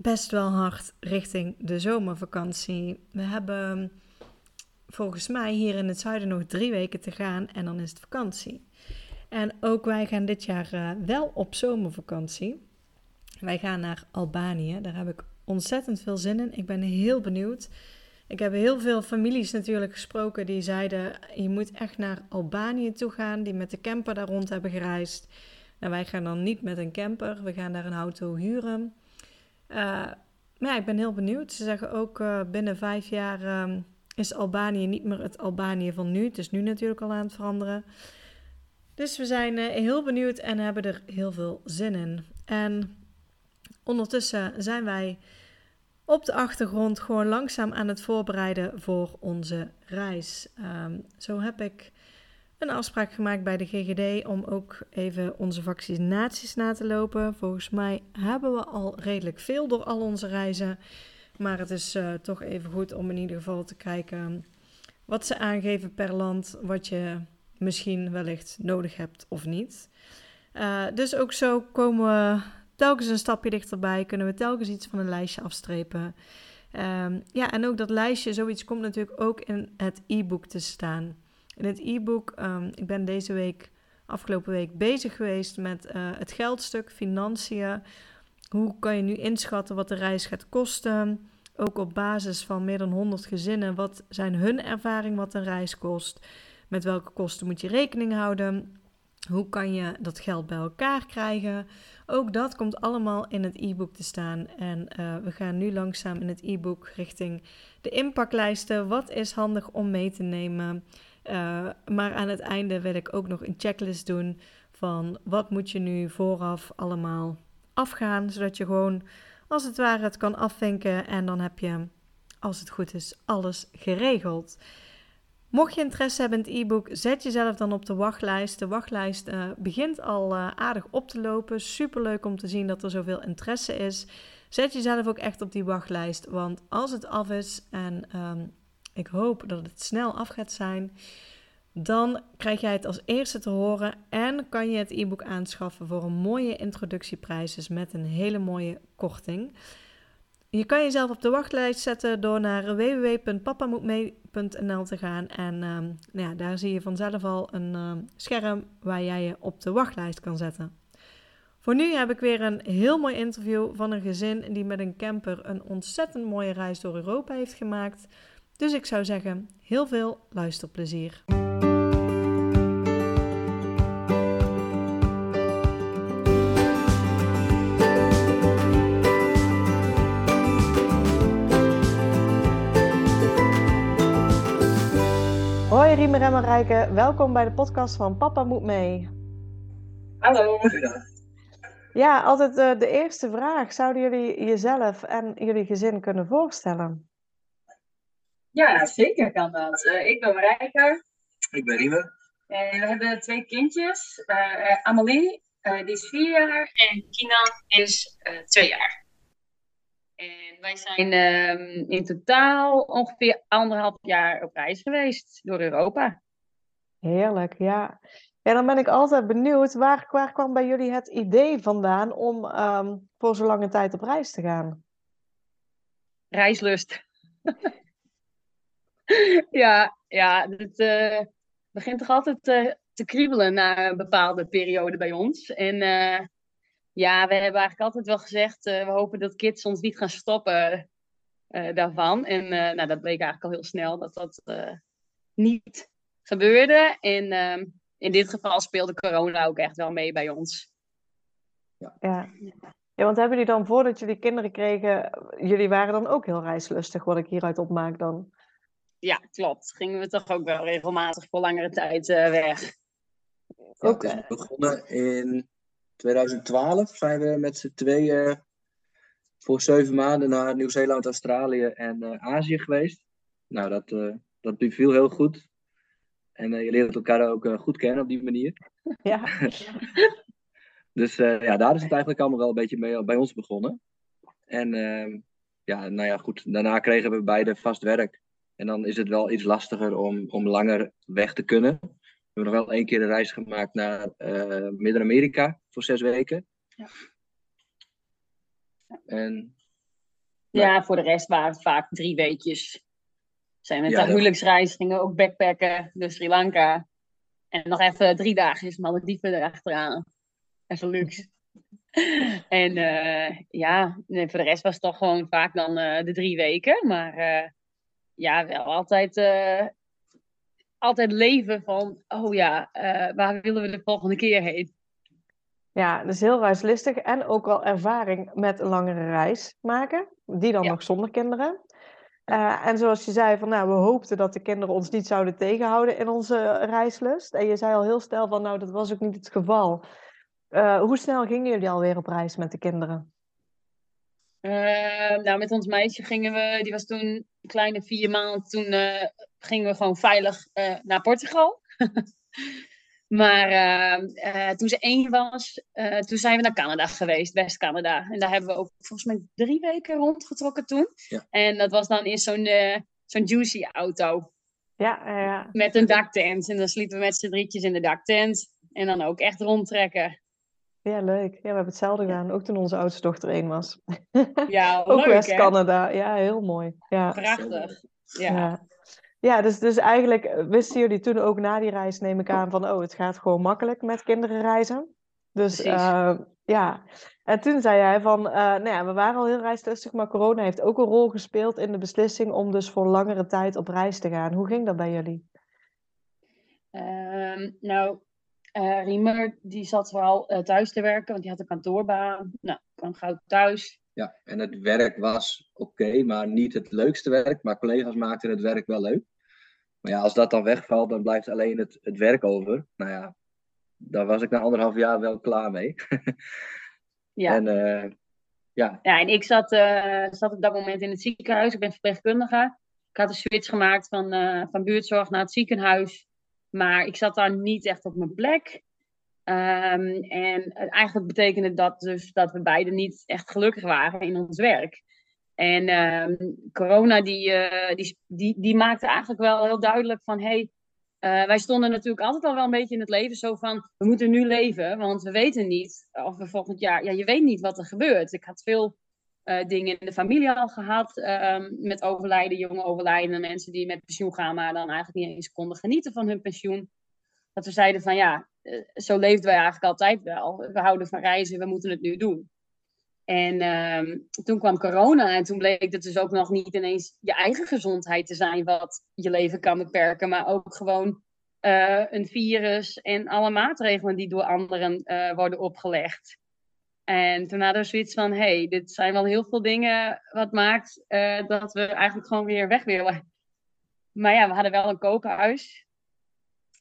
best wel hard richting de zomervakantie. We hebben volgens mij hier in het zuiden nog drie weken te gaan en dan is het vakantie. En ook wij gaan dit jaar uh, wel op zomervakantie. Wij gaan naar Albanië. Daar heb ik ontzettend veel zin in. Ik ben heel benieuwd. Ik heb heel veel families natuurlijk gesproken die zeiden: je moet echt naar Albanië toe gaan, die met de camper daar rond hebben gereisd. Nou, wij gaan dan niet met een camper, we gaan daar een auto huren. Uh, maar ja, ik ben heel benieuwd. Ze zeggen ook uh, binnen vijf jaar um, is Albanië niet meer het Albanië van nu. Het is nu natuurlijk al aan het veranderen. Dus we zijn uh, heel benieuwd en hebben er heel veel zin in. En ondertussen zijn wij op de achtergrond gewoon langzaam aan het voorbereiden voor onze reis. Um, zo heb ik een afspraak gemaakt bij de GGD om ook even onze vaccinaties na te lopen. Volgens mij hebben we al redelijk veel door al onze reizen. Maar het is uh, toch even goed om in ieder geval te kijken wat ze aangeven per land, wat je misschien wellicht nodig hebt of niet. Uh, dus ook zo komen we telkens een stapje dichterbij, kunnen we telkens iets van een lijstje afstrepen. Um, ja, en ook dat lijstje, zoiets komt natuurlijk ook in het e-book te staan. In het e-book, um, ik ben deze week, afgelopen week, bezig geweest met uh, het geldstuk, financiën. Hoe kan je nu inschatten wat de reis gaat kosten? Ook op basis van meer dan 100 gezinnen, wat zijn hun ervaring wat een reis kost? Met welke kosten moet je rekening houden? Hoe kan je dat geld bij elkaar krijgen? Ook dat komt allemaal in het e-book te staan. En uh, we gaan nu langzaam in het e-book richting de inpaklijsten. Wat is handig om mee te nemen? Uh, maar aan het einde wil ik ook nog een checklist doen van wat moet je nu vooraf allemaal afgaan, zodat je gewoon als het ware het kan afvinken en dan heb je, als het goed is, alles geregeld. Mocht je interesse hebben in het e-book, zet jezelf dan op de wachtlijst. De wachtlijst uh, begint al uh, aardig op te lopen. Super leuk om te zien dat er zoveel interesse is. Zet jezelf ook echt op die wachtlijst, want als het af is en um, ik hoop dat het snel af gaat zijn. Dan krijg jij het als eerste te horen en kan je het e-book aanschaffen voor een mooie introductieprijs, dus met een hele mooie korting. Je kan jezelf op de wachtlijst zetten door naar www.papamoetmee.nl te gaan. En um, nou ja, daar zie je vanzelf al een um, scherm waar jij je op de wachtlijst kan zetten. Voor nu heb ik weer een heel mooi interview van een gezin die met een camper een ontzettend mooie reis door Europa heeft gemaakt. Dus ik zou zeggen, heel veel luisterplezier. Hoi Riemer en Marijke, welkom bij de podcast van Papa Moet Mee. Hallo. Ja, altijd uh, de eerste vraag. Zouden jullie jezelf en jullie gezin kunnen voorstellen? Ja, zeker kan dat. Uh, ik ben Marijke. Ik ben Riemer. En we hebben twee kindjes. Uh, Amelie, die is vier jaar. En Kina is twee jaar. En wij zijn um, in totaal ongeveer anderhalf jaar op reis geweest door Europa. Heerlijk, ja. En dan ben ik altijd benieuwd, waar, waar kwam bij jullie het idee vandaan om um, voor zo'n lange tijd op reis te gaan? Reislust. ja, ja, het uh, begint toch altijd uh, te kriebelen na een bepaalde periode bij ons. En uh, ja, we hebben eigenlijk altijd wel gezegd, we hopen dat kids ons niet gaan stoppen daarvan. En nou, dat bleek eigenlijk al heel snel dat dat niet gebeurde. En ehm, in dit geval speelde corona ook echt wel mee bij ons. Ja. ja. Ja, want hebben jullie dan voordat jullie kinderen kregen, jullie waren dan ook heel reislustig, wat ik hieruit opmaak dan? Ja, klopt. Gingen we toch ook wel regelmatig voor langere tijd uh, weg. Ja, okay. het is begonnen in 2012. Zijn we met z'n tweeën voor zeven maanden naar Nieuw-Zeeland, Australië en Azië geweest. Nou, dat, dat beviel heel goed. En je leert elkaar ook goed kennen op die manier. Ja. dus ja, daar is het eigenlijk allemaal wel een beetje mee bij ons begonnen. En ja, nou ja, goed. Daarna kregen we beide vast werk. En dan is het wel iets lastiger om, om langer weg te kunnen. We hebben nog wel één keer een reis gemaakt naar uh, Midden-Amerika voor zes weken. Ja. En, ja, voor de rest waren het vaak drie weekjes. Zijn we met ja, de huwelijksreis, gingen ook backpacken, dus Sri Lanka. En nog even drie dagen is Malediven erachteraan. Even luxe. en uh, ja, voor de rest was het toch gewoon vaak dan uh, de drie weken. Maar uh, ja, wel altijd, altijd leven van, oh ja, waar willen we de volgende keer heen? Ja, dus heel reislistig en ook wel ervaring met een langere reis maken. Die dan nog zonder kinderen. en zoals je zei, van, nou, we hoopten dat de kinderen ons niet zouden tegenhouden in onze reislust. En je zei al heel snel van, nou, dat was ook niet het geval. Hoe snel gingen jullie alweer op reis met de kinderen? Uh, nou, met ons meisje gingen we, die was toen een kleine vier maanden, toen uh, gingen we gewoon veilig naar Portugal. maar toen ze één was, toen zijn we naar Canada geweest, West-Canada. En daar hebben we ook volgens mij drie weken rondgetrokken toen. Ja. En dat was dan in zo'n zo'n juicy auto. Ja, ja. Met een daktent. En dan sliepen we met z'n drietjes in de daktent. En dan ook echt rondtrekken. Ja, leuk. Ja, we hebben hetzelfde gedaan. Ook toen onze oudste dochter één was. Ja, Ook West-Canada. Ja, heel mooi. Ja. Prachtig. Ja. ja. ja. dus, dus eigenlijk eh, wisten jullie toen ook na die reis, neem ik aan, van oh, het gaat gewoon makkelijk met kinderen reizen. Dus uh, ja, en toen zei jij van, uh, nou ja, we waren al heel reislustig, maar corona heeft ook een rol gespeeld in de beslissing om dus voor langere tijd op reis te gaan. Hoe ging dat bij jullie? Um, nou, uh, Riemer die zat vooral uh, thuis te werken, want die had een kantoorbaan. Nou, kwam gauw thuis. Ja, en het werk was oké, maar niet het leukste werk. Maar collega's maakten het werk wel leuk. Maar ja, als dat dan wegvalt, dan blijft alleen het, het werk over. Nou ja, daar was ik na anderhalf jaar wel klaar mee. ja. En, uh, ja. ja, en ik zat, zat op dat moment in het ziekenhuis. Ik ben verpleegkundige. Ik had een switch gemaakt van, van buurtzorg naar het ziekenhuis. Maar ik zat daar niet echt op mijn plek. Um, en eigenlijk betekende dat dus dat we beiden niet echt gelukkig waren in ons werk. En um, corona die, uh, die, die, die maakte eigenlijk wel heel duidelijk van... Hey, uh, wij stonden natuurlijk altijd al wel een beetje in het leven zo van... We moeten nu leven, want we weten niet of we volgend jaar... Ja, je weet niet wat er gebeurt. Ik had veel uh, dingen in de familie al gehad. Um, met overlijden, jonge overlijden, mensen die met pensioen gaan, maar dan eigenlijk niet eens konden genieten van hun pensioen. Dat we zeiden van ja, uh, zo leefden wij eigenlijk altijd wel. We houden van reizen, we moeten het nu doen. En um, toen kwam corona en toen bleek het dus ook nog niet ineens je eigen gezondheid te zijn wat je leven kan beperken, maar ook gewoon uh, een virus en alle maatregelen die door anderen worden opgelegd. En toen hadden we zoiets van, hey, dit zijn wel heel veel dingen wat maakt uh, dat we eigenlijk gewoon weer weg willen. Maar ja, we hadden wel een kokenhuis.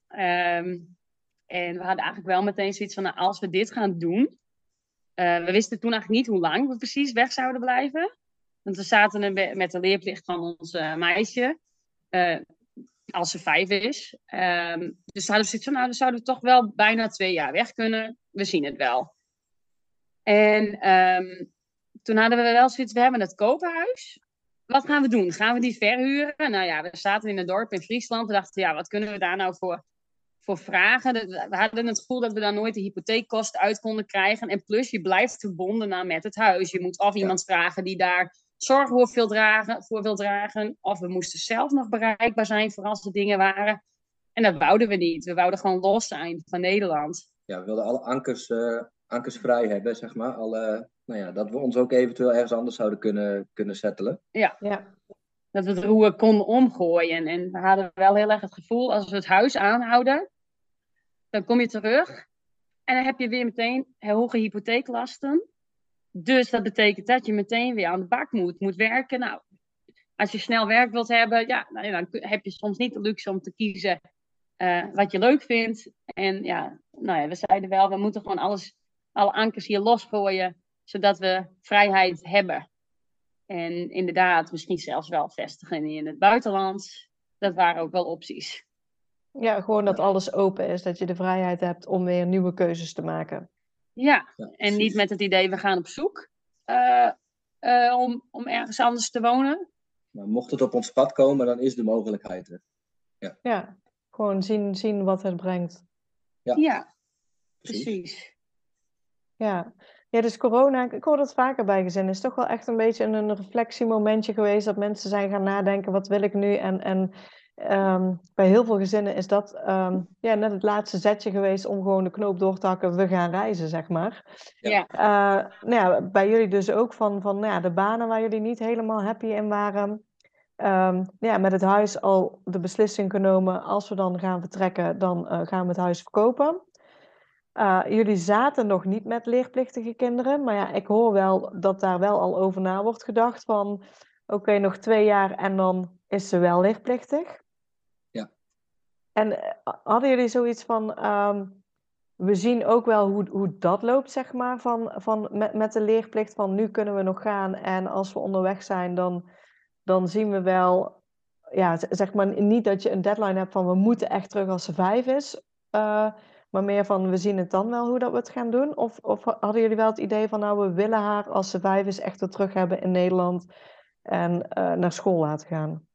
Um, en we hadden eigenlijk wel meteen zoiets van, nou, als we dit gaan doen. Uh, we wisten toen eigenlijk niet hoe lang we precies weg zouden blijven. Want we zaten met de leerplicht van ons uh, meisje. als ze vijf is. Um, dus hadden we zoiets van, nou, dan zouden we toch wel bijna twee jaar weg kunnen. We zien het wel. En um, toen hadden we wel zoiets, we hebben het kopenhuis. Wat gaan we doen? Gaan we die verhuren? Nou ja, we zaten in een dorp in Friesland. We dachten, ja, wat kunnen we daar nou voor, voor vragen? We hadden het gevoel dat we daar nooit de hypotheekkosten uit konden krijgen. En plus, je blijft verbonden aan met het huis. Je moet of iemand vragen die daar zorg voor wil, dragen, voor wil dragen. Of we moesten zelf nog bereikbaar zijn voor als er dingen waren. En dat wouden we niet. We wouden gewoon los zijn van Nederland. Ja, we wilden alle ankers uh, ankers vrij hebben, zeg maar. Alle, nou ja, dat we ons ook eventueel ergens anders zouden kunnen, kunnen settelen. Ja. ja. Dat we het roer konden omgooien. En we hadden wel heel erg het gevoel, als we het huis aanhouden, dan kom je terug en dan heb je weer meteen hoge hypotheeklasten. Dus dat betekent dat je meteen weer aan de bak moet, moet werken. Nou, als je snel werk wilt hebben, ja, nou, dan heb je soms niet de luxe om te kiezen uh, wat je leuk vindt. En ja, nou ja, we zeiden wel, we moeten gewoon alles alle ankers hier losgooien. zodat we vrijheid hebben. En inderdaad, misschien zelfs wel vestigen in het buitenland. Dat waren ook wel opties. Ja, gewoon dat alles open is, dat je de vrijheid hebt om weer nieuwe keuzes te maken. Ja, Ja, en niet met het idee, we gaan op zoek eh, eh, om, om ergens anders te wonen. Maar mocht het op ons pad komen, dan is de mogelijkheid er. Ja, gewoon zien, zien wat het brengt. Ja. Ja, Precies. precies. Ja. ja, dus corona, ik hoor dat vaker bij gezinnen, is toch wel echt een beetje een reflectiemomentje geweest dat mensen zijn gaan nadenken, wat wil ik nu? En, en ehm, bij heel veel gezinnen is dat ehm, ja, net het laatste zetje geweest om gewoon de knoop door te hakken, we gaan reizen, zeg maar. Ja. Eh, nou ja, bij jullie dus ook van, van nou ja, de banen waar jullie niet helemaal happy in waren. Ehm, ja, met het huis al de beslissing genomen, als we dan gaan vertrekken, dan eh, gaan we het huis verkopen. Eh, jullie zaten nog niet met leerplichtige kinderen, maar ja, ik hoor wel dat daar wel al over na wordt gedacht van, oké, nog twee jaar en dan is ze wel leerplichtig. Ja. En eh, hadden jullie zoiets van, ehm, we zien ook wel hoe, hoe dat loopt, zeg maar, van, van met, met de leerplicht van nu kunnen we nog gaan en als we onderweg zijn, dan, dan zien we wel, ja, zeg maar niet dat je een deadline hebt van we moeten echt terug als ze vijf is, eh, maar meer van we zien het dan wel hoe dat we het gaan doen. Of, of hadden jullie wel het idee van nou we willen haar als ze vijf is echt weer terug hebben in Nederland en eh, naar school laten gaan?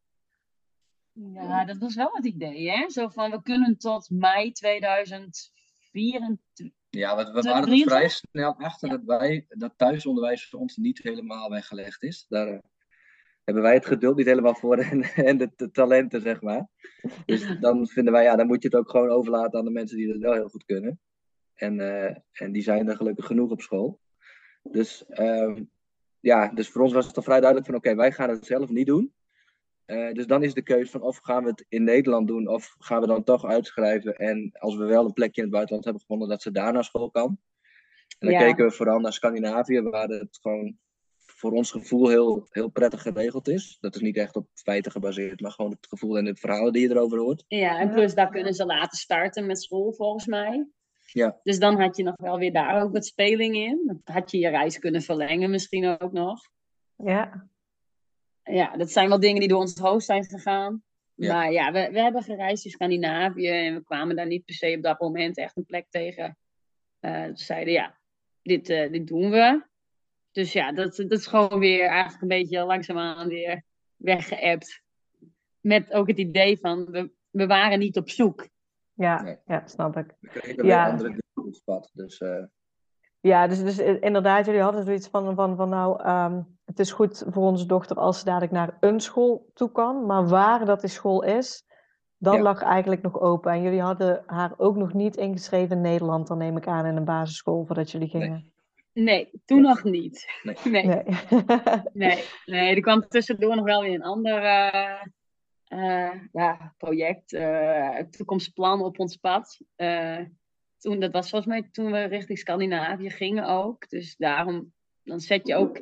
Ja, dat was wel het idee, hè? Zo van, we kunnen tot mei 2024. Ja, we, we waren er 23? vrij snel achter dat, wij, dat thuisonderwijs voor ons niet helemaal weggelegd is. Daar eh, hebben wij het geduld niet helemaal voor en, en de, de talenten, zeg maar. Dus dan vinden wij, ja, dan moet je het ook gewoon overlaten aan de mensen die dat wel heel goed kunnen. En, eh, en die zijn er gelukkig genoeg op school. Dus, ehm, ja, dus voor ons was het al vrij duidelijk van, oké, wij gaan het zelf niet doen. Eh, dus dan is de keuze van of gaan we het in Nederland doen of gaan we dan toch uitschrijven. En als we wel een plekje in het buitenland hebben gevonden, dat ze daar naar school kan. En dan Ja. keken we vooral naar Scandinavië, waar het gewoon voor ons gevoel heel, heel prettig geregeld is. Dat is niet echt op feiten gebaseerd, maar gewoon het gevoel en de verhalen die je erover hoort. Ja, en plus daar kunnen ze laten starten met school, volgens mij. Ja. Dus dan had je nog wel weer daar ook wat speling in. Dan had je je reis kunnen verlengen misschien ook nog. Ja, Ja, dat zijn wel dingen die door ons hoofd zijn gegaan. Ja. Maar ja, we, we hebben gereisd in Scandinavië en we kwamen daar niet per se op dat moment echt een plek tegen. Eh ze zeiden ja, dit, eh, dit doen we. Dus ja, dat, dat is gewoon weer eigenlijk een beetje langzaamaan weer weggeëpt. Met ook het idee van, we, we waren niet op zoek. ja, Nee. ja, snap ik. We kregen Ja. weer andere dingen op het pad. Dus eh, Ja, dus, dus inderdaad, jullie hadden zoiets van, van, van nou, ehm, het is goed voor onze dochter als ze dadelijk naar een school toe kan, maar waar dat die school is, dat Ja. lag eigenlijk nog open. En jullie hadden haar ook nog niet ingeschreven in Nederland, dan neem ik aan, in een basisschool voordat jullie gingen. Nee, toen nog niet. Nee. Nee, nee. Nee. nee, er kwam tussendoor nog wel weer een ander eh, eh, ja, project, eh, toekomstplan op ons pad. Eh, toen, dat was volgens mij toen we richting Scandinavië gingen ook. Dus daarom dan zet je ook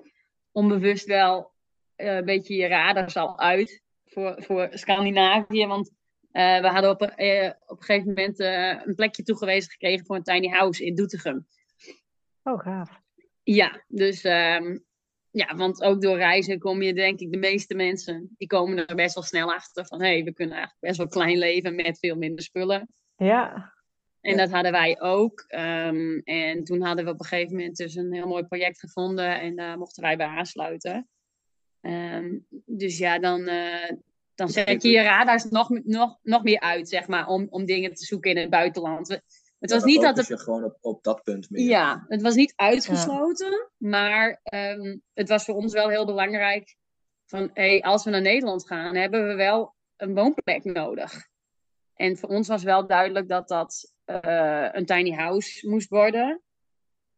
onbewust wel eh, een beetje je radars al uit voor, voor Scandinavië. Want eh, we hadden op, een- eh, op een gegeven moment eh, een plekje toegewezen gekregen voor een tiny house in Doetinchem. Oh, gaaf. Ja, dus ehm, ja, want ook door reizen kom je denk ik, de meeste mensen, die komen er best wel snel achter van, hé, hey, we kunnen eigenlijk best wel klein leven met veel minder spullen. Ja, En Ja. dat hadden wij ook. Ehm, en toen hadden we op een gegeven moment dus een heel mooi project gevonden en daar mochten wij bij aansluiten. Ehm, dus ja, dan, eh, dan zet je je radars nog, nog, nog meer uit, zeg maar, om, om dingen te zoeken in het buitenland. Het was niet dat het je gewoon op, op dat punt meer. ja, het was niet uitgesloten, maar ehm, het was voor ons wel heel belangrijk. Van, hey, als we naar Nederland gaan, hebben we wel een woonplek nodig. En voor ons was wel duidelijk dat dat eh, een tiny house moest worden.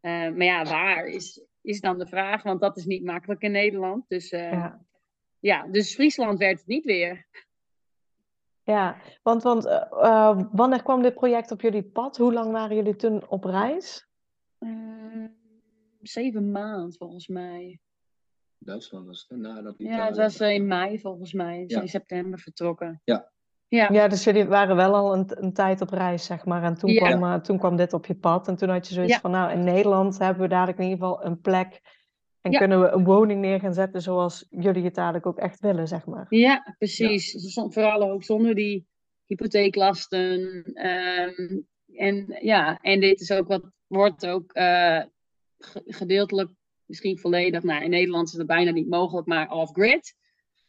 Eh, maar ja, waar is, is dan de vraag, want dat is niet makkelijk in Nederland. Dus eh, ja. ja. dus Friesland werd het niet weer. Ja, want, want eh, eh, wanneer kwam dit project op jullie pad? Hoe lang waren jullie toen op reis? Eh, zeven maanden volgens mij. Duitsland was het, nou, dat Ja, het was in mei volgens mij. Zijn Ja. in september vertrokken. Ja. Ja, Ja, dus jullie waren wel al een, een tijd op reis, zeg maar. En toen, Ja. kwam, eh, toen kwam dit op je pad. En toen had je zoiets Ja. van, nou, in Nederland hebben we dadelijk in ieder geval een plek. En Ja. kunnen we een woning neer gaan zetten zoals jullie het dadelijk ook echt willen, zeg maar. ja precies. Zon- Vooral ook zonder die hypotheeklasten. ehm, en ja, en dit is ook wat wordt ook eh, ge- gedeeltelijk, misschien volledig. Nou, in Nederland is het bijna niet mogelijk, maar off-grid.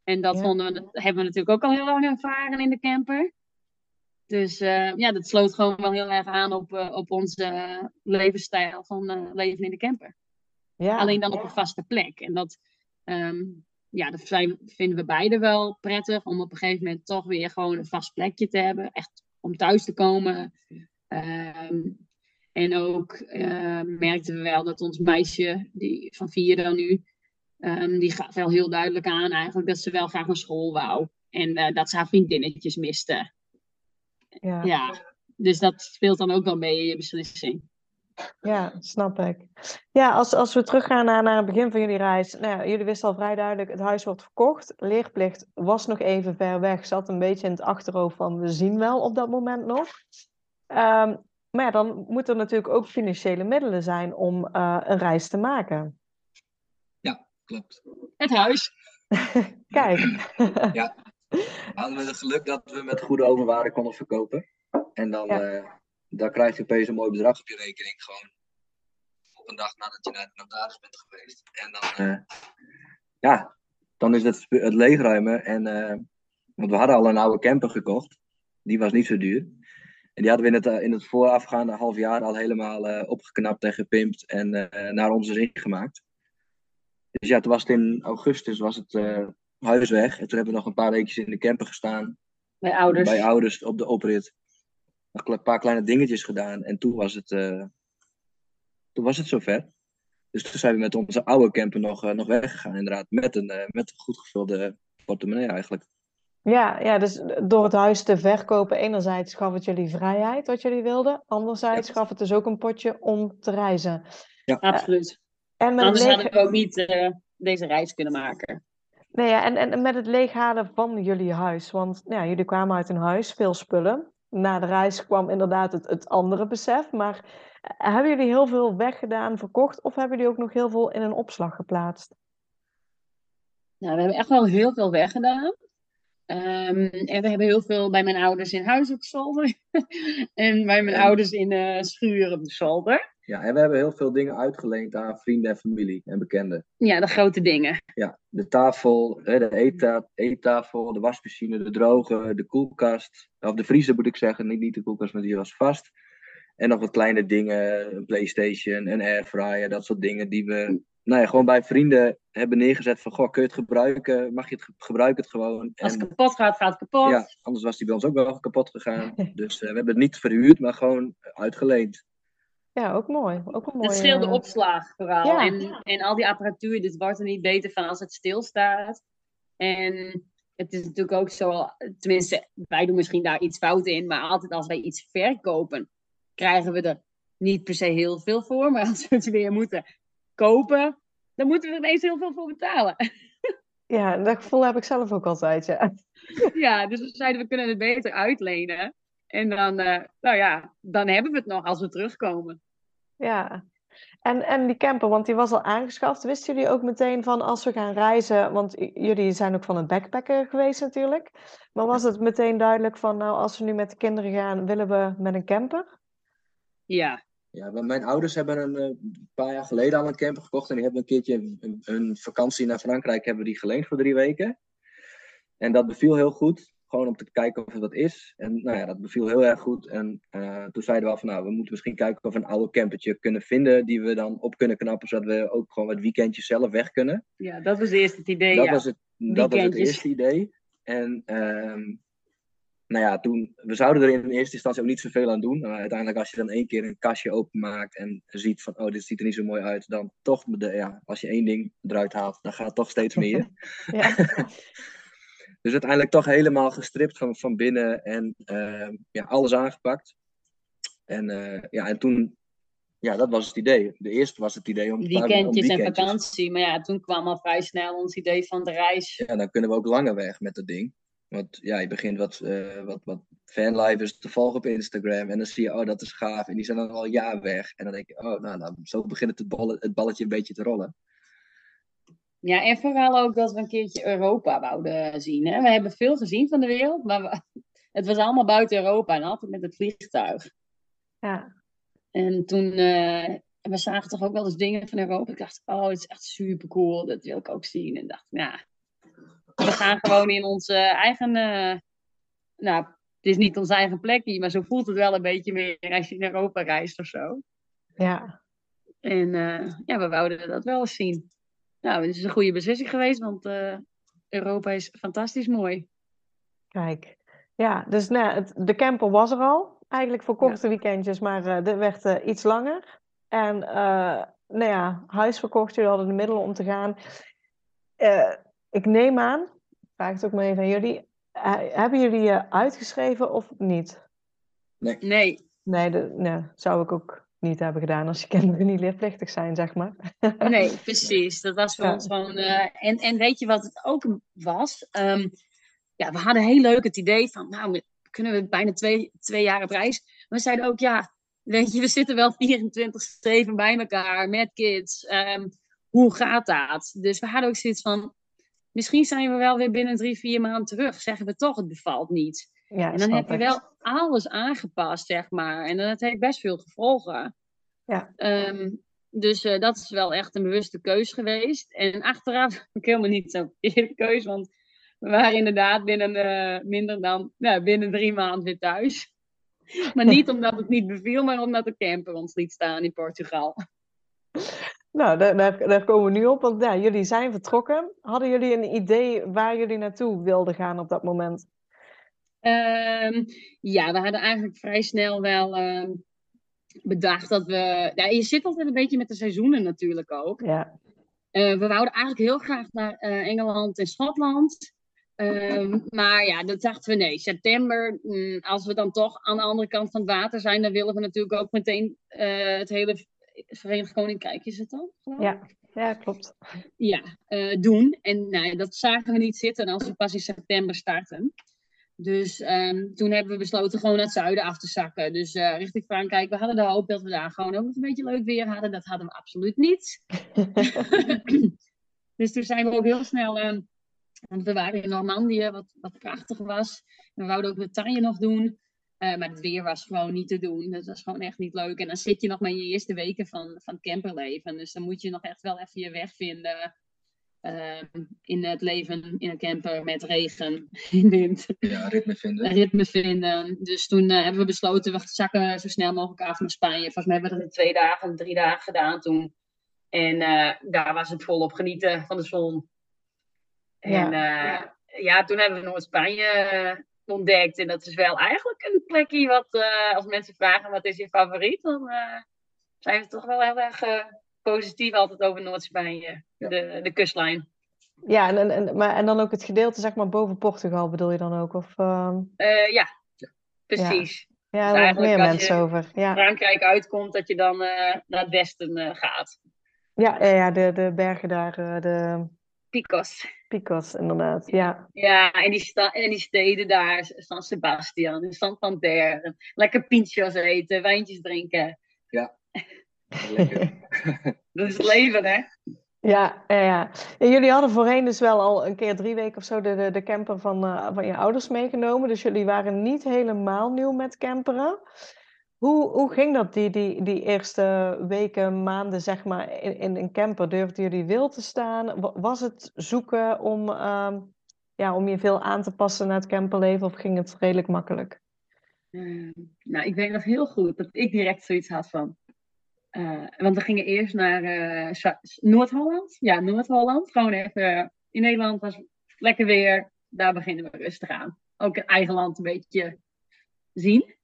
En dat Ja. vonden we, dat hebben we natuurlijk ook al heel lang ervaren in de camper. Dus eh, ja, dat sloot gewoon wel heel erg aan op, eh, op onze levensstijl van leven in de camper. Ja, Alleen dan op een vaste plek. En dat, ehm, ja, dat zijn, vinden we beide wel prettig. Om op een gegeven moment toch weer gewoon een vast plekje te hebben. Echt om thuis te komen. Ehm, en ook ehm, merkten we wel dat ons meisje, die van vier dan nu, ehm, die gaf wel heel duidelijk aan eigenlijk dat ze wel graag naar school wou. En eh, dat ze haar vriendinnetjes miste. ja. Ja, dus dat speelt dan ook wel mee in je beslissing. Ja, snap ik. Ja, als, als we teruggaan naar, naar het begin van jullie reis. Nou ja, jullie wisten al vrij duidelijk, het huis wordt verkocht. Leerplicht was nog even ver weg. Zat een beetje in het achterhoofd van, we zien wel op dat moment nog. Ehm, maar ja, dan moeten er natuurlijk ook financiële middelen zijn om eh, een reis te maken. Klopt. Het huis. Kijk. Hadden we het geluk dat we met goede overwaarde konden verkopen. En dan, Ja. eh, dan krijg je opeens een mooi bedrag op je rekening. Gewoon op een dag nadat je naar de notaris bent geweest. En dan, eh, ja, dan is het het leegruimen. En, eh, want we hadden al een oude camper gekocht. Die was niet zo duur. En die hadden we in het, eh, in het voorafgaande half jaar al helemaal opgeknapt en gepimpt. En naar onze zin gemaakt. Dus ja, toen was het in augustus was het huis weg. En toen hebben we nog een paar weekjes in de camper gestaan Bij ouders. bij ouders op de oprit. Nog een paar kleine dingetjes gedaan. En toen was het, eh, toen was het zover. Dus toen zijn we met onze oude camper nog, eh, nog weggegaan, inderdaad. Met een, eh, met een goed gevulde portemonnee eigenlijk. Ja, ja, dus door het huis te verkopen, enerzijds gaf het jullie vrijheid wat jullie wilden. Anderzijds Ja. gaf het dus ook een potje om te reizen. Absoluut. En met Anders leeg... hadden we ook niet eh, deze reis kunnen maken. Nee, ja, en, en met het leeghalen van jullie huis. Want nou ja, jullie kwamen uit een huis, veel spullen. Na de reis kwam inderdaad het, het andere besef. Maar eh, hebben jullie heel veel weggedaan, verkocht? Of hebben jullie ook nog heel veel in een opslag geplaatst? Nou, we hebben echt wel heel veel weggedaan. Ehm, en we hebben heel veel bij mijn ouders in huis op de zolder. en bij mijn ouders in eh schuur op de zolder. Ja, en we hebben heel veel dingen uitgeleend aan vrienden en familie en bekenden. Ja, de grote dingen. Ja, de tafel, de eetta- eettafel, de wasmachine, de droger, de koelkast. Of de vriezer moet ik zeggen, niet, niet de koelkast, maar die was vast. En nog wat kleine dingen, een Playstation, een airfryer, dat soort dingen die we nou ja, gewoon bij vrienden hebben neergezet van, goh, kun je het gebruiken? Mag je het ge- gebruik het gewoon? Als het kapot gaat, gaat het kapot. ja, anders was die bij ons ook wel kapot gegaan. Dus eh, we hebben het niet verhuurd, maar gewoon uitgeleend. Ja, ook mooi. Ook een mooie... Het scheelde eh, opslag vooral. Ja. En, en al die apparatuur, dit wordt er niet beter van als het stilstaat. En het is natuurlijk ook zo, tenminste, wij doen misschien daar iets fout in, maar altijd als wij iets verkopen, krijgen we er niet per se heel veel voor. Maar als we het weer moeten kopen, dan moeten we er ineens heel veel voor betalen. Ja, dat gevoel heb ik zelf ook altijd, ja. ja, dus we zeiden we kunnen het beter uitlenen. En dan, eh, nou ja, dan hebben we het nog als we terugkomen. Ja. En, en die camper, want die was al aangeschaft. Wisten jullie ook meteen van als we gaan reizen, want jullie zijn ook van het backpacken geweest natuurlijk. Maar was het meteen duidelijk van, nou, als we nu met de kinderen gaan, willen we met een camper? Ja, Ja, mijn ouders hebben een eh, paar jaar geleden al een camper gekocht. En die hebben een keertje een, een- een vakantie naar Frankrijk hebben die geleend voor drie weken. En dat beviel heel goed. Gewoon om te kijken of het wat is. En nou ja, dat beviel heel erg goed. En eh, toen zeiden we al van nou, we moeten misschien kijken of we een oude campertje kunnen vinden. Die we dan op kunnen knappen. Zodat we ook gewoon het weekendje zelf weg kunnen. ja dat was eerst het idee. Dat, ja. was, het, dat was het eerste idee. En ehm, nou ja, toen, we zouden er in eerste instantie ook niet zoveel aan doen. Maar uiteindelijk als je dan één keer een kastje openmaakt en ziet van, oh, dit ziet er niet zo mooi uit. Dan toch, de, ja, als je één ding eruit haalt, dan gaat toch steeds meer. Ja. dus uiteindelijk toch helemaal gestript van, van binnen en ehm, ja, alles aangepakt. En, eh, ja, en toen, ja, dat was het idee. De eerste was het idee om om weekendjes en vakantie. Maar ja, toen kwam al vrij snel ons idee van de reis. Ja, dan kunnen we ook langer weg met dat ding. Want ja, je begint wat, uh, wat, wat fanlivers te volgen op Instagram. En dan zie je, oh, dat is gaaf. En die zijn dan al een jaar weg. En dan denk je, oh, nou, nou zo begint het balletje een beetje te rollen. Ja, en vooral ook dat we een keertje Europa wouden zien. Hè? We hebben veel gezien van de wereld, maar we, het was allemaal buiten Europa en altijd met het vliegtuig. Ja. En toen, uh, we zagen toch ook wel eens dingen van Europa. Ik dacht, oh, het is echt super cool, dat wil ik ook zien. En dacht, ja, we gaan gewoon in onze eigen, uh, nou, het is niet ons eigen plekje, maar zo voelt het wel een beetje meer als je in Europa reist of zo. Ja. En uh, ja, we wouden dat wel eens zien. Nou, het is een goede beslissing geweest, want uh, Europa is fantastisch mooi. Kijk, ja, dus nou, het, de camper was er al. Eigenlijk voor korte ja. weekendjes, maar uh, dit werd uh, iets langer. En nou ja, huis verkocht, jullie hadden de middelen om te gaan. ik neem aan, ik vraag het ook maar even aan jullie. hebben jullie uitgeschreven of niet? Nee. Nee. Nee, de, nee, zou ik ook niet hebben gedaan als je kinderen niet leerplichtig zijn, zeg maar. Nee, precies. Dat was voor ja. ons gewoon. Uh, en, en weet je wat het ook was? Um, ja, we hadden heel leuk het idee van, nou, kunnen we bijna twee, twee jaar op reis. Maar we zeiden ook, ja, weet je, we zitten wel 24-7 bij elkaar met kids. Um, hoe gaat dat? Dus we hadden ook zoiets van, misschien zijn we wel weer binnen drie, vier maanden terug. Zeggen we toch, het bevalt niet. Ja, en dan heb je wel alles aangepast, zeg maar. En dat heeft best veel gevolgen. Ja. Um, dus uh, dat is wel echt een bewuste keus geweest. En achteraf ook helemaal niet zo'n verkeerde keus, want we waren inderdaad binnen uh, minder dan nou, binnen drie maanden weer thuis. Maar niet omdat het niet beviel, maar omdat de camper ons liet staan in Portugal. Nou, daar, daar, daar komen we nu op, want ja, jullie zijn vertrokken. Hadden jullie een idee waar jullie naartoe wilden gaan op dat moment? Um, ja, we hadden eigenlijk vrij snel wel uh, bedacht dat we. Ja, je zit altijd een beetje met de seizoenen natuurlijk ook. Ja. Uh, we wouden eigenlijk heel graag naar uh, Engeland en Schotland. Um, maar ja, dat dachten we nee. September, mm, als we dan toch aan de andere kant van het water zijn, dan willen we natuurlijk ook meteen het hele Verenigd Koninkrijk, is het dan? Ja. Ja, klopt. Ja, doen. En nou, dat zagen we niet zitten als we pas in september starten. Dus um, toen hebben we besloten gewoon naar het zuiden af te zakken. Dus uh, richting Frankrijk. We hadden de hoop dat we daar gewoon ook een beetje leuk weer hadden. Dat hadden we absoluut niet. dus toen zijn we ook heel snel. Uh, want we waren in Normandië, wat, wat prachtig was. We wouden ook Bretagne nog doen. Uh, maar het weer was gewoon niet te doen. Dat was gewoon echt niet leuk. En dan zit je nog maar in je eerste weken van, van camperleven. Dus dan moet je nog echt wel even je weg vinden. Uh, in het leven in een camper met regen, in wind. Ja, ritme vinden. ritme vinden. Dus toen uh, hebben we besloten, we zakken zo snel mogelijk af naar Spanje. Volgens mij hebben we dat in twee dagen, drie dagen gedaan toen. En uh, daar was het volop genieten van de zon. En ja, ja toen hebben we Noord-Spanje ontdekt. En dat is wel eigenlijk een plekje wat, als mensen vragen wat is je favoriet, dan zijn we toch wel heel erg positief altijd over Noord-Spanje, de, de kustlijn. Ja, en, en, maar, en dan ook het gedeelte zeg maar boven Portugal bedoel je dan ook? Of, uh... uh, ja, precies. Ja, dus daar hebben meer mensen over. Ja. Frankrijk uitkomt, dat je dan uh, naar het westen gaat. Ja, ja, de, de bergen daar, de... Picos. Picos, inderdaad, ja. Ja, en die, sta en die steden daar, San Sebastian, Santander. Lekker pinchos eten, wijntjes drinken. Ja. dat is leven, hè? Ja, ja, ja. En jullie hadden voorheen dus wel al een keer drie weken of zo de, de, de camper van, uh, van je ouders meegenomen. Dus jullie waren niet helemaal nieuw met camperen. Hoe, hoe ging dat die, die, die eerste weken, maanden, zeg maar, in, in een camper? Durfden jullie wil te staan? Was het zoeken om, uh, ja, om je veel aan te passen naar het camperleven of ging het redelijk makkelijk? Uh, nou, ik weet nog heel goed dat ik direct zoiets had van uh, want we gingen eerst naar uh, Noord-Holland. Ja, Noord-Holland. Gewoon even in Nederland was lekker weer. Daar beginnen we rustig aan. Ook het eigen land een beetje zien.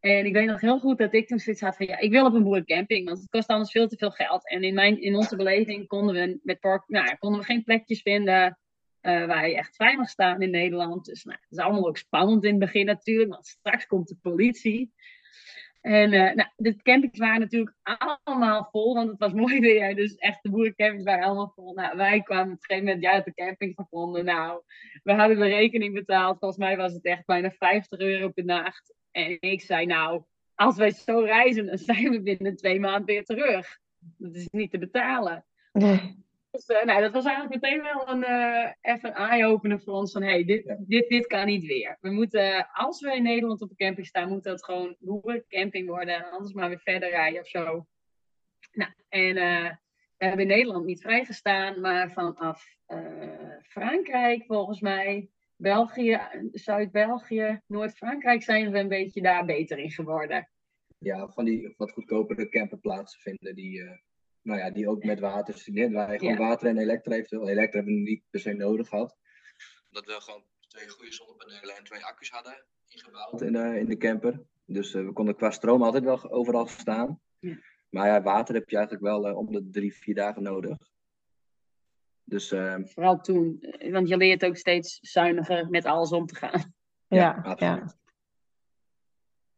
En ik weet nog heel goed dat ik toen zoiets had van ja, ik wil op een boerencamping, want het kost anders veel te veel geld. En in, mijn, in onze beleving konden we met park, nou, konden we geen plekjes vinden waar je echt mag staan in Nederland. Dus nou, het is allemaal ook spannend in het begin natuurlijk, want straks komt de politie. En uh, nou, de campings waren natuurlijk allemaal vol, want het was mooi weer. Dus echt, de boerencampings waren allemaal vol. Nou, wij kwamen op een gegeven moment ja, de camping gevonden. Nou, we hadden de rekening betaald. Volgens mij was het echt bijna 50 euro per nacht. En ik zei, nou, als wij zo reizen, dan zijn we binnen twee maanden weer terug. Dat is niet te betalen. Dus uh, nou, dat was eigenlijk meteen wel een, uh, even een eye-opener voor ons. Van hey, dit, dit, dit kan niet weer. We moeten, als we in Nederland op een camping staan, moet dat gewoon camping worden. Anders maar weer verder rijden of zo. Nou, en uh, we hebben in Nederland niet vrijgestaan, maar vanaf Frankrijk volgens mij, België, Zuid-België, Noord-Frankrijk zijn we een beetje daar beter in geworden. Ja, van die wat goedkopere camperplaatsen vinden die nou ja, die ook met water functioneert. Wij gewoon water en elektra eventueel. Elektra hebben we niet per se nodig gehad. Omdat we gewoon twee goede zonnepanelen en twee accu's hadden ingebouwd in de, in de camper. Dus uh, we konden qua stroom altijd wel overal staan. Ja. Maar ja, water heb je eigenlijk wel uh, om de drie, vier dagen nodig. Dus, uh, Vooral toen, want je leert ook steeds zuiniger met alles om te gaan. Ja, ja.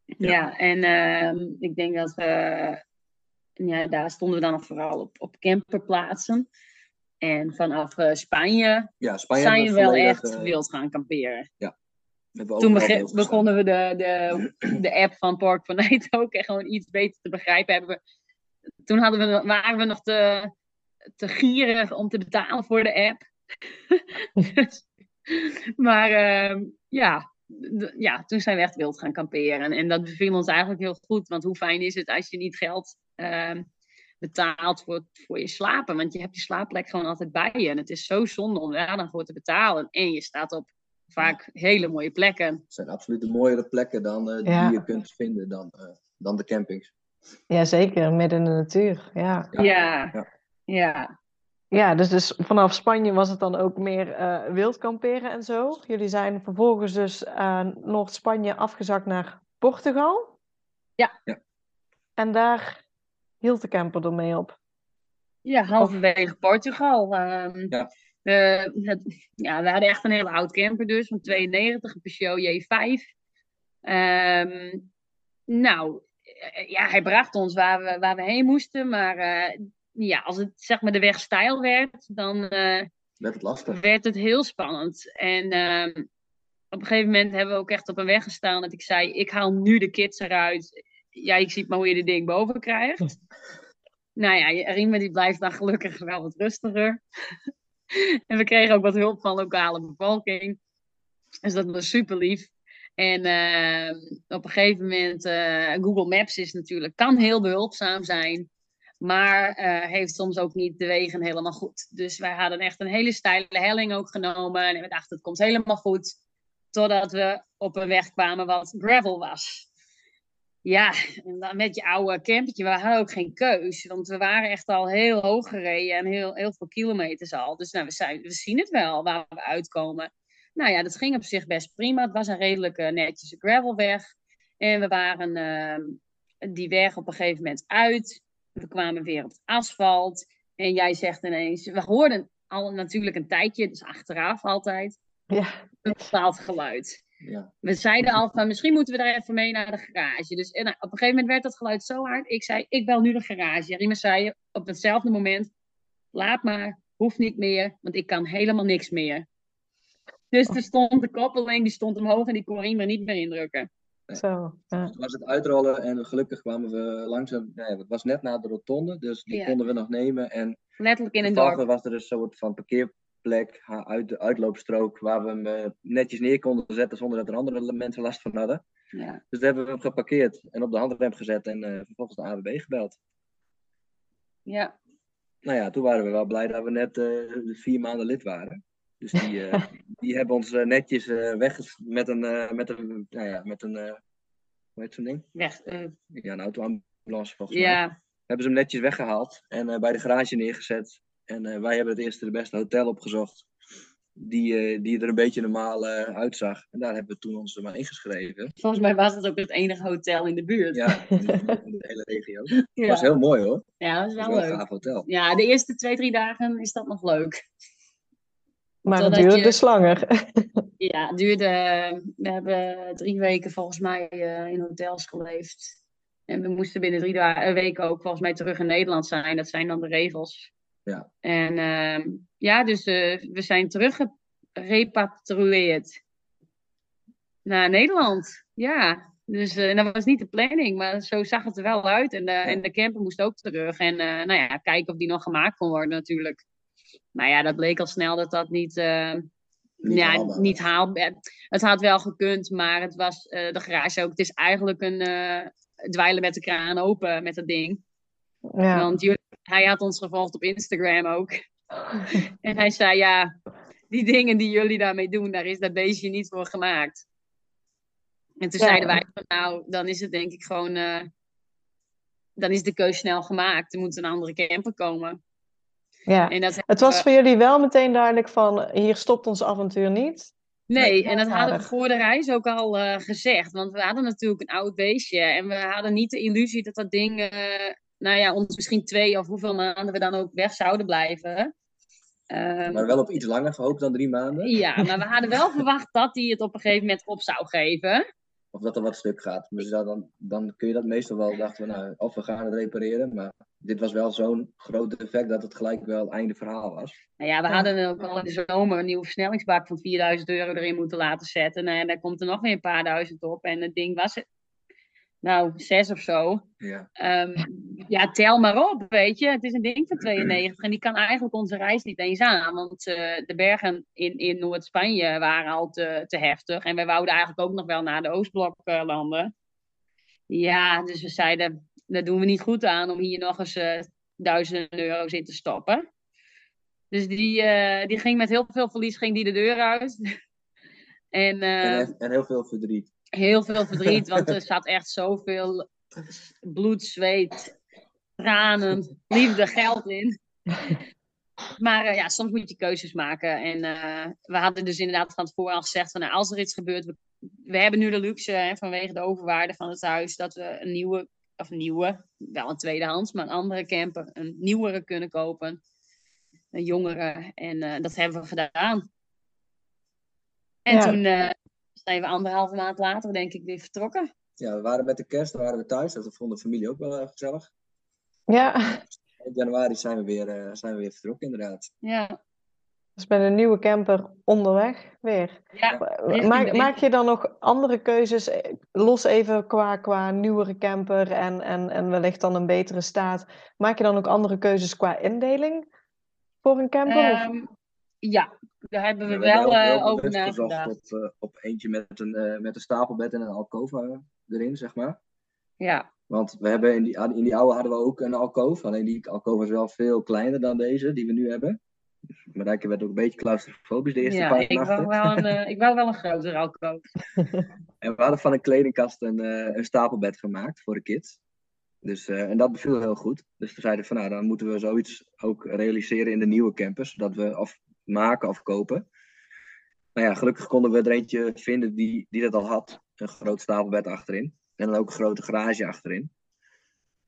Ja, ja en ehm, ik denk dat we ja, daar stonden we dan vooral op, op camperplaatsen. En vanaf uh, Spanje, ja, Spanje zijn we wel echt uh, wild gaan kamperen. Ja. Toen begonnen we de, de, de app van Park van ook echt gewoon iets beter te begrijpen. Hebben we, toen hadden we, waren we nog te, te gierig om te betalen voor de app. maar uh, ja, ja, toen zijn we echt wild gaan kamperen. En dat beviel ons eigenlijk heel goed. Want hoe fijn is het als je niet geld uh, betaalt voor, voor je slapen? Want je hebt je slaapplek gewoon altijd bij je. En het is zo zonde om daar dan voor te betalen. En je staat op vaak hele mooie plekken. Het zijn absoluut de mooiere plekken dan, uh, die je kunt vinden dan, uh, dan de campings. Ja, zeker. Midden in de natuur. Ja. ja. ja. ja. Ja, dus, dus vanaf Spanje was het dan ook meer uh, wild kamperen en zo. Jullie zijn vervolgens dus uh, Noord-Spanje afgezakt naar Portugal. Ja. ja. En daar hield de camper ermee op. Ja, halverwege Portugal. Um, ja. Uh, het, ja, we hadden echt een hele oud camper dus, van 92, een Peugeot J5. Um, nou, ja, hij bracht ons waar we, waar we heen moesten, maar ja, als het zeg maar de weg stijl werd, dan uh, werd, het lastig. werd het heel spannend. En uh, op een gegeven moment hebben we ook echt op een weg gestaan dat ik zei, ik haal nu de kids eruit. Ja, je ziet maar hoe je de ding boven krijgt. nou ja, Riemen die blijft dan gelukkig wel wat rustiger. en we kregen ook wat hulp van lokale bevolking. Dus dat was super lief. En uh, op een gegeven moment, uh, Google Maps is natuurlijk, kan heel behulpzaam zijn. Maar uh, heeft soms ook niet de wegen helemaal goed. Dus wij hadden echt een hele steile helling ook genomen. En we dachten, het komt helemaal goed. Totdat we op een weg kwamen wat gravel was. Ja, en met je oude campertje, we hadden ook geen keus. Want we waren echt al heel hoog gereden en heel, heel veel kilometers al. Dus nou, we, zijn, we zien het wel waar we uitkomen. Nou ja, dat ging op zich best prima. Het was een redelijk netjes gravelweg. En we waren uh, die weg op een gegeven moment uit. We kwamen weer op het asfalt. En jij zegt ineens, we hoorden al natuurlijk een tijdje, dus achteraf altijd, ja. een bepaald geluid. Ja. We zeiden al van, misschien moeten we daar even mee naar de garage. Dus nou, op een gegeven moment werd dat geluid zo hard. Ik zei, ik bel nu de garage. Riemen zei op hetzelfde moment, laat maar, hoeft niet meer, want ik kan helemaal niks meer. Dus er stond de koppeling, die stond omhoog en die kon Riemen niet meer indrukken. Zo, ja. Dus was het uitrollen en gelukkig kwamen we langzaam. Nee, het was net na de rotonde, dus die konden we nog nemen. En Letterlijk in een dorp. was er een soort van parkeerplek uit de uitloopstrook waar we hem eh, netjes neer konden zetten zonder dat er andere mensen last van hadden. Ja. Dus daar hebben we hem geparkeerd en op de handrem gezet en uh, vervolgens de AWB gebeld. Ja. Nou ja, toen waren we wel blij dat we net uh, vier maanden lid waren. Dus die, uh, die hebben ons netjes weg met een, met een, nou ja, met een, hoe heet zo'n ding? Weg. Ja, een autoambulance volgens ja. mij. Hebben ze hem netjes weggehaald en bij de garage neergezet. En wij hebben het eerste de beste hotel opgezocht. Die, die er een beetje normaal uitzag. En daar hebben we toen ons maar ingeschreven. Volgens mij was het ook het enige hotel in de buurt. Ja, in de, hele regio. Het ja. was heel mooi hoor. Ja, dat was wel, was leuk. Een gaaf hotel. Ja, de eerste twee, drie dagen is dat nog leuk. Maar het duurde je... dus langer. Ja, het duurde. We hebben drie weken volgens mij uh, in hotels geleefd. En we moesten binnen drie weken ook volgens mij terug in Nederland zijn. Dat zijn dan de regels. Ja. En ehm, ja, dus eh, we zijn teruggerepatrieerd naar Nederland. Ja, dus eh, dat was niet de planning, maar zo zag het er wel uit. En de, en de camper moest ook terug. En eh, nou ja, kijken of die nog gemaakt kon worden natuurlijk. Maar ja, dat bleek al snel dat dat niet, eh, Niet ja, haalbaar niet was. haalbaar. Het had wel gekund, maar het was eh, de garage ook. Het is eigenlijk een eh, dweilen met de kraan open met dat ding. Ja. Want jullie- hij had ons gevolgd op Instagram ook. en hij zei, ja, die dingen die jullie daarmee doen, daar is dat beestje niet voor gemaakt. En toen Ja. zeiden wij, van, nou, dan is het denk ik gewoon, eh, dan is de keus snel gemaakt. Er moet een andere camper komen. ja. En dat Het was voor jullie wel meteen duidelijk van hier stopt ons avontuur niet. Nee, en dat hadden we voor de reis ook al eh, gezegd. Want we hadden natuurlijk een oud beestje. En we hadden niet de illusie dat dat ding, eh, nou ja, ons misschien twee of hoeveel maanden we dan ook weg zouden blijven. Ehm, Maar wel op iets langer gehoopt dan drie maanden. ja, maar we hadden wel verwacht dat hij het op een gegeven moment op zou geven. Of dat er wat stuk gaat. Dus dan, dan kun je dat meestal wel, dachten we, nou, of we gaan het repareren. Maar dit was wel zo'n groot defect dat het gelijk wel het einde verhaal was. Nou ja, we hadden ook al in de zomer een nieuwe versnellingsbak van 4000 euro erin moeten laten zetten. Nou, en daar komt er nog weer een paar duizend op. En het ding was, nou, zes of zo. Ja. Ehm, ja, tel maar op, weet je. Het is een ding van 92 en die kan eigenlijk onze reis niet eens aan. Want eh, de bergen in, in Noord-Spanje waren al te, te heftig. En wij wouden eigenlijk ook nog wel naar de Oostblok eh, landen. Ja, dus we zeiden, dat doen we niet goed aan om hier nog eens eh, duizenden euro's in te stoppen. Dus die, eh, die ging met heel veel verlies ging die de deur uit. en En, en heel veel verdriet. Heel veel verdriet, want er zat echt zoveel bloed, zweet, tranen, liefde, geld in. Maar eh, ja, soms moet je keuzes maken. En eh, we hadden dus inderdaad van tevoren al gezegd: van, nou, als er iets gebeurt, we, we hebben nu de luxe hè, vanwege de overwaarde van het huis, dat we een nieuwe, of een nieuwe, wel een tweedehands, maar een andere camper, een nieuwere kunnen kopen. Een jongere. En eh, dat hebben we gedaan. En Ja. toen zijn we anderhalve maand later, denk ik, weer vertrokken. Ja, we waren met de kerst, waren we thuis. Dat vond de familie ook wel eh, gezellig. Ja, In januari zijn we weer, eh, zijn we weer vertrokken, inderdaad. Ja, dus met een nieuwe camper onderweg weer. ja. Maak, maak je dan nog andere keuzes, eh, los even qua, qua nieuwere camper en, en, en wellicht dan een betere staat. Maak je dan ook andere keuzes qua indeling voor een camper? of- Ehm, ja, daar hebben we wel hebben eh, over nagedacht. Op, eh, op eentje met een, eh, met een stapelbed en een alcove erin, zeg maar. Ja, Want we hebben in die, in die oude hadden we ook een alcove. Alleen die alcove was wel veel kleiner dan deze die we nu hebben. Marijke werd ook een beetje claustrofobisch de eerste ja paar ik, nachten. wou wel een, ik wou wel een grotere alcohol. En we hadden van een kledingkast een, een stapelbed gemaakt voor de kids. Dus, en dat beviel heel goed. Dus we zeiden van nou, dan moeten we zoiets ook realiseren in de nieuwe campers. Zodat we of maken of kopen. Nou ja, gelukkig konden we er eentje vinden die, die dat al had. Een groot stapelbed achterin. En dan ook een grote garage achterin.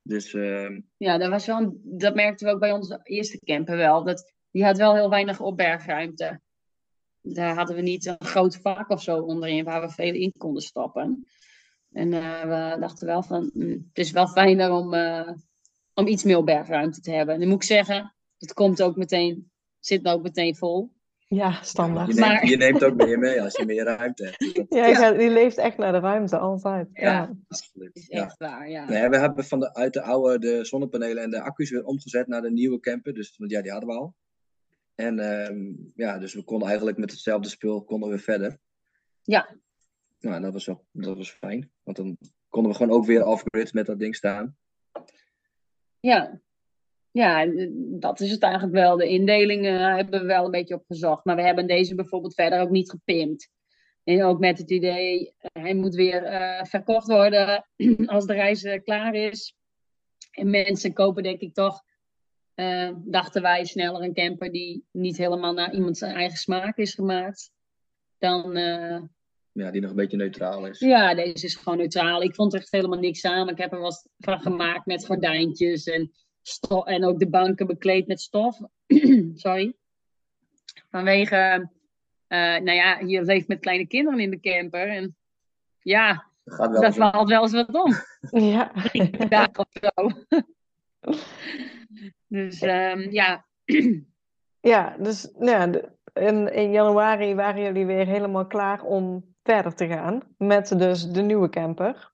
Dus ehm, Ja, dat, was wel dat merkten we ook bij onze eerste camper wel. Dat, die had wel heel weinig opbergruimte. Daar hadden we niet een groot vak of zo onderin waar we veel in konden stoppen. En eh, we dachten wel van, mm, het is wel fijner om, eh, om iets meer opbergruimte te hebben. En dan moet ik zeggen, het komt ook meteen, zit ook meteen vol. Ja, standaard. je, neemt, Maar- je neemt ook meer mee als je meer ruimte hebt. Dat- Ja, die leeft echt naar de ruimte, altijd. Ja. Ja. absoluut. Dat is Ja. echt waar, ja. Nee, we hebben van de, uit de oude de zonnepanelen en de accu's weer omgezet naar de nieuwe camper. Dus want ja, die hadden we al. En ehm, ja, dus we konden eigenlijk met hetzelfde spul konden we verder. Ja. Nou, dat was, wel, dat was fijn. Want dan konden we gewoon ook weer off-grid met dat ding staan. Ja. Ja, dat is het eigenlijk wel. De indeling eh, hebben we wel een beetje opgezocht. Maar we hebben deze bijvoorbeeld verder ook niet gepimpt. En ook met het idee, eh, hij moet weer eh, verkocht worden als de reis eh, klaar is. En mensen kopen denk ik toch, eh, dachten wij, sneller een camper die niet helemaal naar iemand zijn eigen smaak is gemaakt. Dan, eh, Ja, die nog een beetje neutraal is. ja, deze is gewoon neutraal. Ik vond er echt helemaal niks aan. Ik heb er wat van gemaakt met gordijntjes en, sto- en ook de banken bekleed met stof. Sorry. Vanwege, eh, nou ja, je leeft met kleine kinderen in de camper. En ja, wel een- valt wel eens wat om. Ja. dagen of zo. Dus ehm, ja, Ja, dus nou ja, in, in januari waren jullie weer helemaal klaar om verder te gaan met dus de nieuwe camper.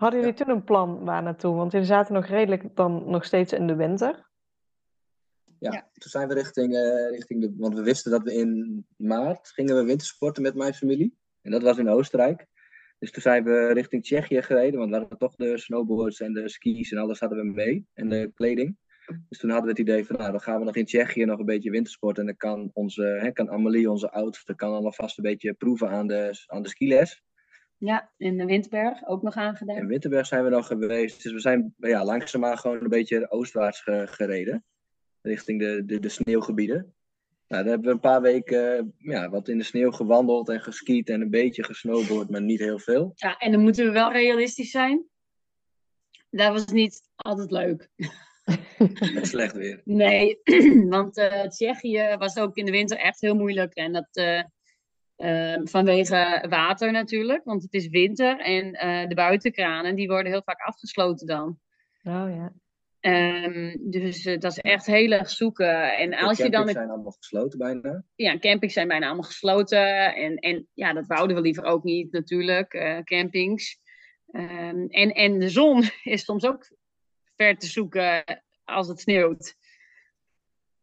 Hadden jullie toen een plan waar naartoe? Want jullie zaten nog redelijk dan nog steeds in de winter. Ja, Ja. toen zijn we richting, eh, richting de. Want we wisten dat we in maart gingen we wintersporten met mijn familie. En dat was in Oostenrijk. Dus toen zijn we richting Tsjechië gereden, want we hadden toch de snowboards en de skis en alles hadden we mee. En de kleding. Dus toen hadden we het idee van, nou, dan gaan we nog in Tsjechië nog een beetje wintersporten. En dan kan, onze, hè, kan Amelie, onze oudste, kan dan alvast een beetje proeven aan de, aan de skiles. Ja, in de Windberg ook nog In aangedaan. Winterberg zijn we dan geweest. Dus we zijn ja, langzaamaan gewoon een beetje oostwaarts ge- gereden. Richting de, de, de sneeuwgebieden. Nou, daar hebben we een paar weken ja, wat in de sneeuw gewandeld en geskiet en een beetje gesnowboard, maar niet heel veel. Ja, en dan moeten we wel realistisch zijn. Dat was niet altijd leuk. Met slecht weer. Nee, want eh Tsjechië was ook in de winter echt heel moeilijk. En dat eh, eh, vanwege water natuurlijk, want het is winter. En eh, de buitenkranen die worden heel vaak afgesloten dan. Oh ja. Ehm, dus eh, dat is echt heel erg zoeken. En De als je dan zijn allemaal gesloten bijna. ja, campings zijn bijna allemaal gesloten. En, en ja, dat wouden we liever ook niet natuurlijk, eh, campings. Ehm, en, en de zon is soms ook ver te zoeken als het sneeuwt.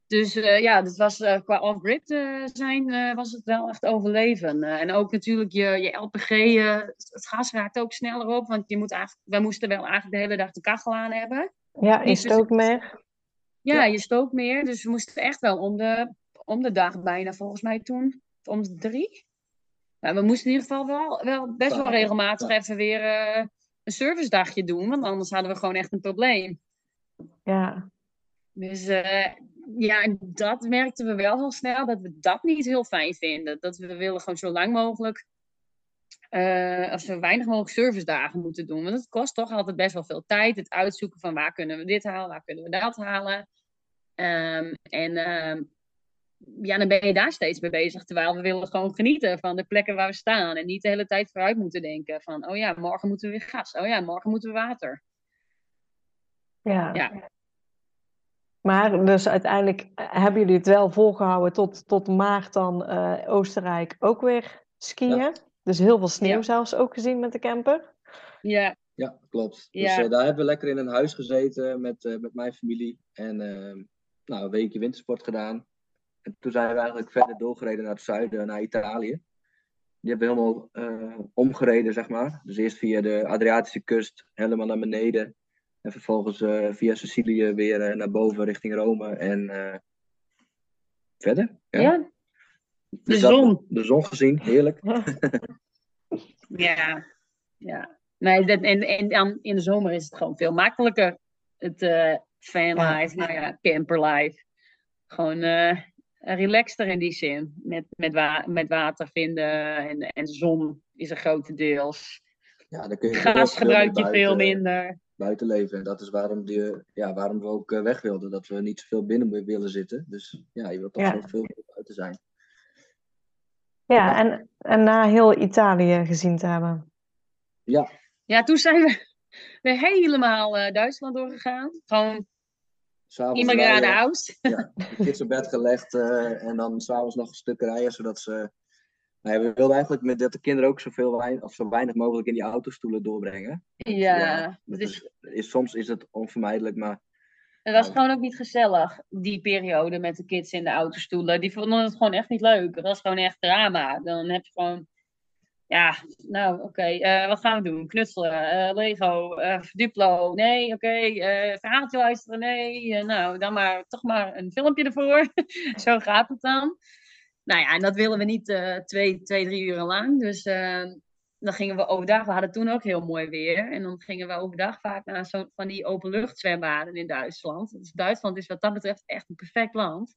Dus eh, ja, dat was, eh, qua off-grid eh, zijn was het wel echt overleven. En ook natuurlijk je, je LPG, het gas raakt ook sneller op. Want je moet eigenlijk, wij moesten wel eigenlijk de hele dag de kachel aan hebben. Ja, het ook meer? Ja, Ja. je stookt meer. Dus we moesten echt wel om de, om de dag bijna, volgens mij toen. Om de drie. Maar we moesten in ieder geval wel, wel best wel regelmatig even weer een servicedagje doen. Want anders hadden we gewoon echt een probleem. Ja. Dus ja, en dat merkten we wel heel snel. Dat we dat niet heel fijn vinden. Dat we willen gewoon zo lang mogelijk... eh, of zo weinig mogelijk servicedagen moeten doen. Want het kost toch altijd best wel veel tijd. Het uitzoeken van waar kunnen we dit halen, waar kunnen we dat halen. Ehm, en ehm, ja, dan ben je daar steeds mee bezig. Terwijl we willen gewoon genieten van de plekken waar we staan. En niet de hele tijd vooruit moeten denken van... Oh ja, morgen moeten we weer gas. Oh ja, morgen moeten we water. Ja. Ja. Maar dus uiteindelijk eh, hebben jullie het wel volgehouden tot, tot maart dan eh, Oostenrijk ook weer skiën. Ja. Dus heel veel sneeuw Ja. zelfs ook gezien met de camper. Ja, Ja, klopt. Ja. Dus eh, daar hebben we lekker in een huis gezeten met, eh, met mijn familie. En eh, nou, een weekje wintersport gedaan. En toen zijn we eigenlijk verder doorgereden naar het zuiden, naar Italië. Die hebben we helemaal eh, omgereden, zeg maar. Dus eerst via de Adriatische kust helemaal naar beneden. En vervolgens eh, via Sicilië weer eh, naar boven richting Rome. En eh, verder. ja. Dus De dat- zon. de zon gezien, heerlijk. Ja, ja. Nee, dat, en, en dan in de zomer is het gewoon veel makkelijker. Het eh fanlife, nou ja, camperlife. Gewoon relaxter in die zin. Met, met, wa met water vinden en, en zon is er grotendeels. Ja, dan kun je Gas gebruik je veel minder. Buiten leven. En dat is waarom, die, ja, waarom we ook eh, weg wilden. Dat we niet zoveel binnen wi- willen zitten. Dus ja, je wilt toch Ja. zoveel mogelijk buiten zijn. Ja, en, en na heel Italië gezien te hebben. Ja, Ja, toen zijn we weer helemaal eh, Duitsland doorgegaan. Gewoon immigrade rijden, house. ja, de kids op bed gelegd eh, en dan s'avonds nog een stuk rijden, zodat ze... We wilden eigenlijk met dat de kinderen ook zoveel wein, of zo weinig mogelijk in die autostoelen doorbrengen. Ja, dat dus is, is, soms is het onvermijdelijk, maar Het was gewoon ook niet gezellig, die periode met de kids in de autostoelen. Die vonden het gewoon echt niet leuk. Het was gewoon echt drama. Dan heb je gewoon, ja, nou oké, eh, wat gaan we doen? Knutselen, eh, Lego, eh, Duplo, nee, oké, eh, verhaaltje luisteren, nee. Nou, dan maar toch maar een filmpje ervoor. Zo gaat het dan. Nou ja, en dat willen we niet eh, twee, twee, drie uur lang. Dus eh, dan gingen we overdag, we hadden toen ook heel mooi weer. En dan gingen we overdag vaak naar zo van die openluchtzwembaden in Duitsland. Dus Duitsland is wat dat betreft echt een perfect land.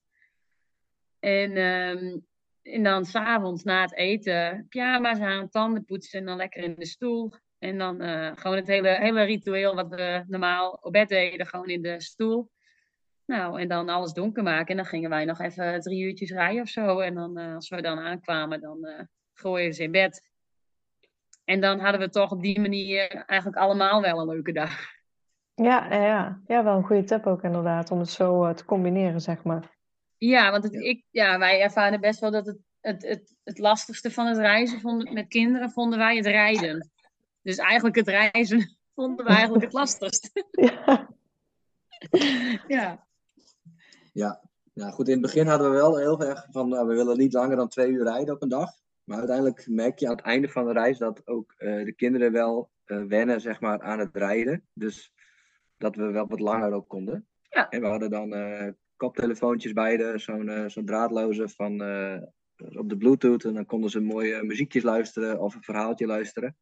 En, ehm, en dan s'avonds na het eten, pyjama's aan, tanden poetsen en dan lekker in de stoel. En dan eh, gewoon het hele, hele ritueel wat we normaal op bed deden, gewoon in de stoel. Nou, en dan alles donker maken. En dan gingen wij nog even drie uurtjes rijden of zo. En dan, eh, als we dan aankwamen, dan eh gooien ze in bed. En dan hadden we toch op die manier eigenlijk allemaal wel een leuke dag. Ja, ja, ja. wel een goede tip ook inderdaad, om het zo uh, te combineren, zeg maar. Ja, want het, Ik, ja, wij ervaren best wel dat het, het, het, het lastigste van het reizen vonden, met kinderen vonden wij het rijden. Dus eigenlijk het reizen vonden we eigenlijk het lastigst. Ja. ja. Ja. ja, goed. In het begin hadden we wel heel erg van, nou, we willen niet langer dan twee uur rijden op een dag. Maar uiteindelijk merk je aan het einde van de reis dat ook uh, de kinderen wel uh, wennen zeg maar, aan het rijden. Dus dat we wel wat langer ook konden. Ja. En we hadden dan uh, koptelefoontjes beide, zo'n zo'n draadloze van, op de bluetooth. En dan konden ze mooie muziekjes luisteren of een verhaaltje luisteren.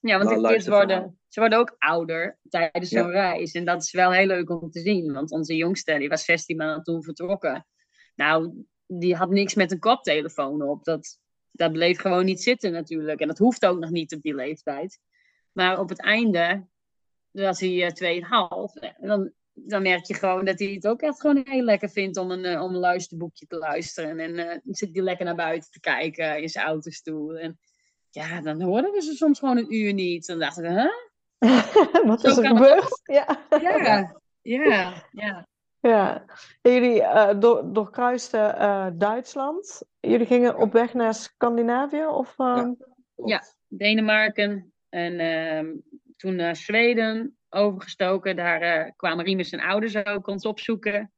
Ja, want Nou, kids luister worden, ze worden ook ouder tijdens Ja. zo'n reis. En dat is wel heel leuk om te zien. Want onze jongste, die was 16 maanden toen vertrokken. Nou, die had niks met een koptelefoon op. Dat, dat bleef gewoon niet zitten natuurlijk. En dat hoeft ook nog niet op die leeftijd. Maar op het einde, was hij eh, tweeënhalf. En dan, dan merk je gewoon dat hij het ook echt gewoon heel lekker vindt om een, eh, om een luisterboekje te luisteren. En eh, dan zit hij lekker naar buiten te kijken in zijn autostoel. En ja, dan hoorden we ze soms gewoon een uur niet. Dan dachten we, huh? Wat Zo is er gebeurd? Ja. Ja, ja, ja. Ja, En jullie eh, door, doorkruisten eh, Duitsland. Jullie gingen op weg naar Scandinavië? Of, ehm, Ja. Denemarken en ehm, toen naar Zweden overgestoken. Daar eh, kwamen Riemus en ouders ook ons opzoeken. Ja.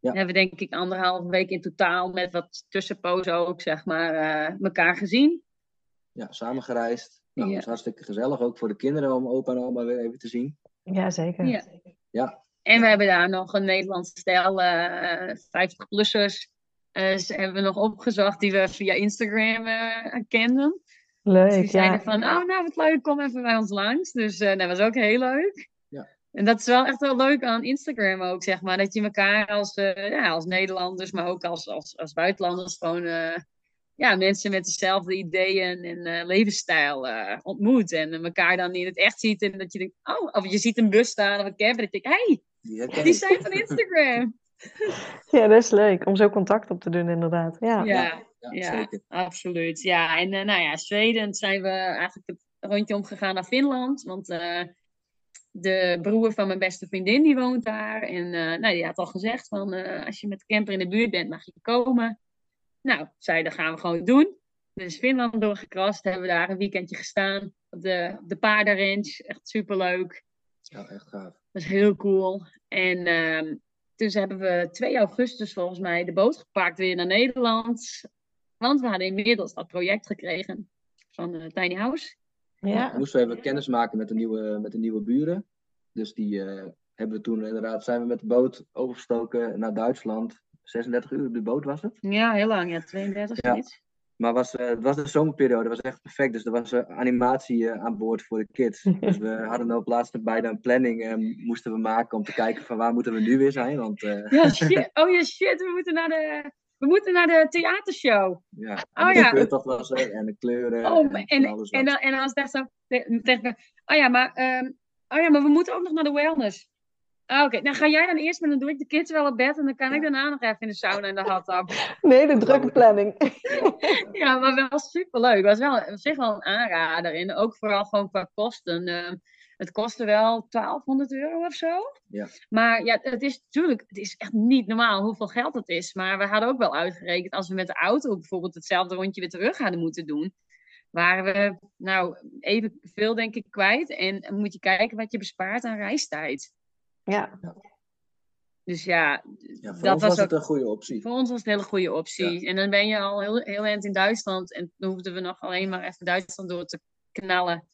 Dan hebben we denk ik anderhalve week in totaal met wat tussenpozen ook, zeg maar, eh elkaar gezien. Ja, samen gereisd. Nou, Ja. dat was hartstikke gezellig. Ook voor de kinderen om opa en oma weer even te zien. ja, zeker. Ja. Ja, En we hebben daar nog een Nederlands stel, eh 50-plussers, eh, ze hebben we nog opgezocht die we via Instagram eh, kenden. Dus Leuk, die ja. zeiden van, oh nou wat leuk, kom even bij ons langs. Dus eh, dat was ook heel leuk. Ja. En dat is wel echt wel leuk aan Instagram ook, zeg maar. Dat je elkaar als, eh, ja, als Nederlanders, maar ook als, als, als buitenlanders gewoon... ja, mensen met dezelfde ideeën en eh, levensstijl eh, ontmoet. En elkaar dan in het echt ziet. En dat je denkt, oh, of je ziet een bus staan of een camper. Dat je denkt, hé, hey, die zijn van Instagram. Ja, dat is leuk om zo contact op te doen, inderdaad. Ja. ja. Ja, Ja, zeker. absoluut. Ja, en eh, nou ja, Zweden zijn we eigenlijk het rondje omgegaan naar Finland. Want eh, de broer van mijn beste vriendin, die woont daar. En eh, nou, die had al gezegd van, eh, als je met de camper in de buurt bent, mag je komen. Nou, zei, dat gaan we gewoon doen. Dus Finland doorgekrast, hebben we daar een weekendje gestaan. Op de, de paardenranch, echt superleuk. Ja, echt gaaf. Dat is heel cool. En ehm dus hebben we 2 augustus volgens mij de boot gepakt weer naar Nederland. Want we hadden inmiddels dat project gekregen van eh, Tiny House. Ja. Moesten we even kennis maken met de nieuwe, met de nieuwe buren. Dus die eh, hebben we toen inderdaad, zijn we met de boot overgestoken naar Duitsland. 36 uur op de boot was het. Ja, heel lang. Ja, 32 Ja. Maar was, eh, het was de zomerperiode, was echt perfect. Dus er was eh, animatie eh, aan boord voor de kids. Dus we hadden op laatste bijna een planning moesten we maken om te kijken van waar moeten we nu weer zijn. Want Ja, shit. Oh ja, shit. We moeten naar de, we moeten naar de theatershow. ja, Oh, en de ja. speurtocht was er en de kleuren Oh, en, en, en, en was het echt zo oh ja, maar, ehm, oh ja, maar we moeten ook nog naar de wellness. Ah, Oké, nou ga jij dan eerst, maar dan doe ik de kids wel op bed en dan kan ik daarna nog even in de sauna en de hot tub. Nee, de drukke planning. Ja, maar wel superleuk. Was wel op zich wel een aanrader. En ook vooral gewoon qua kosten. Ehm, het kostte wel 1200 euro of zo. Ja. Maar ja, het is natuurlijk, het is echt niet normaal hoeveel geld het is. Maar we hadden ook wel uitgerekend, als we met de auto bijvoorbeeld hetzelfde rondje weer terug hadden moeten doen. Waren we nou even veel denk ik kwijt. En moet je kijken wat je bespaart aan reistijd. Ja, Dus ja, Ja, voor dat ons was was het ook- een goede optie. voor ons was het een hele goede optie. En dan ben je al heel, heel eind in Duitsland. En dan hoefden we nog alleen maar even Duitsland door te knallen.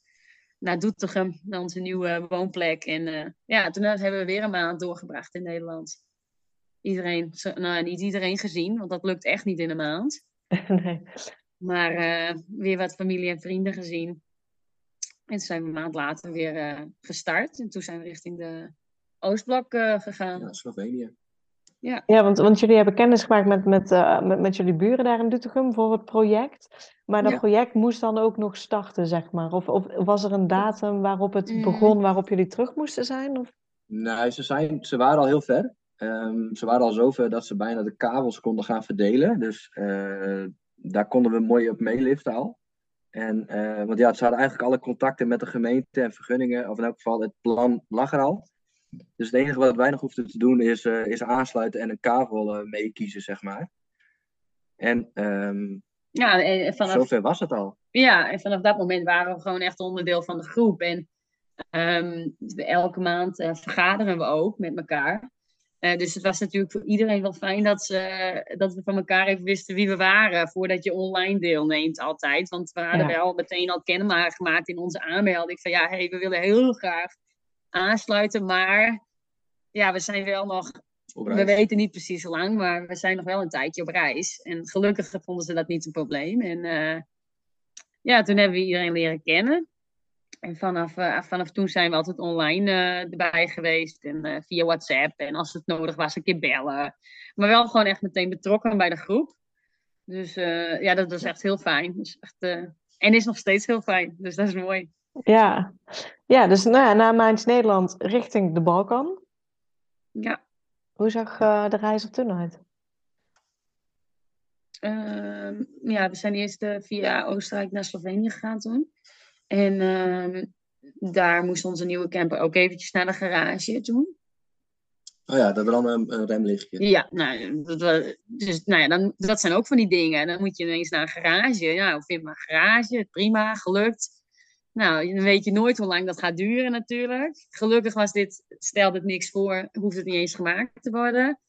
Naar Doetinchem, naar onze nieuwe woonplek. En eh, ja, toen hebben we weer een maand doorgebracht in Nederland. Iedereen, nou niet iedereen gezien, want dat lukt echt niet in een maand. nee. Maar eh, weer wat familie en vrienden gezien. En toen zijn we een maand later weer eh, gestart. En toen zijn we richting de Oostblok eh, gegaan. Ja, Slovenië. Ja, want, want jullie hebben kennis gemaakt met, met, eh, met, met jullie buren daar in Doetinchem voor het project. Maar dat Ja. project moest dan ook nog starten, zeg maar. Of, of was er een datum waarop het Mm. begon, waarop jullie terug moesten zijn? Of? Nee, ze, zijn, ze waren al heel ver. Ehm, ze waren al zo ver dat ze bijna de kabels konden gaan verdelen. Dus eh, daar konden we mooi op meeliften al. En, uh, want ja, ze hadden eigenlijk alle contacten met de gemeente en vergunningen, of in elk geval het plan lag er al. Dus het enige wat wij nog hoefden te doen is, uh, is aansluiten en een kavel uh, meekiezen, zeg maar. En um, ja, en vanaf, zover was het al. Ja, en vanaf dat moment waren we gewoon echt onderdeel van de groep. En um, elke maand vergaderen we ook met elkaar. Uh, dus het was natuurlijk voor iedereen wel fijn dat, ze, dat we van elkaar even wisten wie we waren. Voordat je online deelneemt altijd. Want we hadden ja. wel meteen al kenbaar gemaakt in onze aanmelding. Van ja, hey, we willen heel graag aansluiten. Maar ja, we zijn wel nog... We weten niet precies hoe lang, maar we zijn nog wel een tijdje op reis. En gelukkig vonden ze dat niet een probleem. En uh, ja, toen hebben we iedereen leren kennen. En vanaf, uh, vanaf toen zijn we altijd online uh, erbij geweest. En via WhatsApp. En als het nodig was, een keer bellen. Maar wel gewoon echt meteen betrokken bij de groep. Dus ja, dat was echt heel fijn. Dus echt, en is nog steeds heel fijn. Dus dat is mooi. Ja, ja dus na, na Mijns Nederland richting de Balkan. Ja. Hoe zag de reis er toen uit? Ehm, ja, we zijn eerst via Oostenrijk naar Slovenië gegaan toen. En uh, daar moest onze nieuwe camper ook eventjes naar de garage toen. Oh ja, dat dan een, een remlichtje. Ja, nou, dat, was, dus, nou ja, dan, dat zijn ook van die dingen. Dan moet je ineens naar een garage. Nou, vind maar een garage, prima, gelukt. Nou, dan weet je nooit hoe lang dat gaat duren natuurlijk. Gelukkig was dit, stelde het niks voor, hoeft het niet eens gemaakt te worden.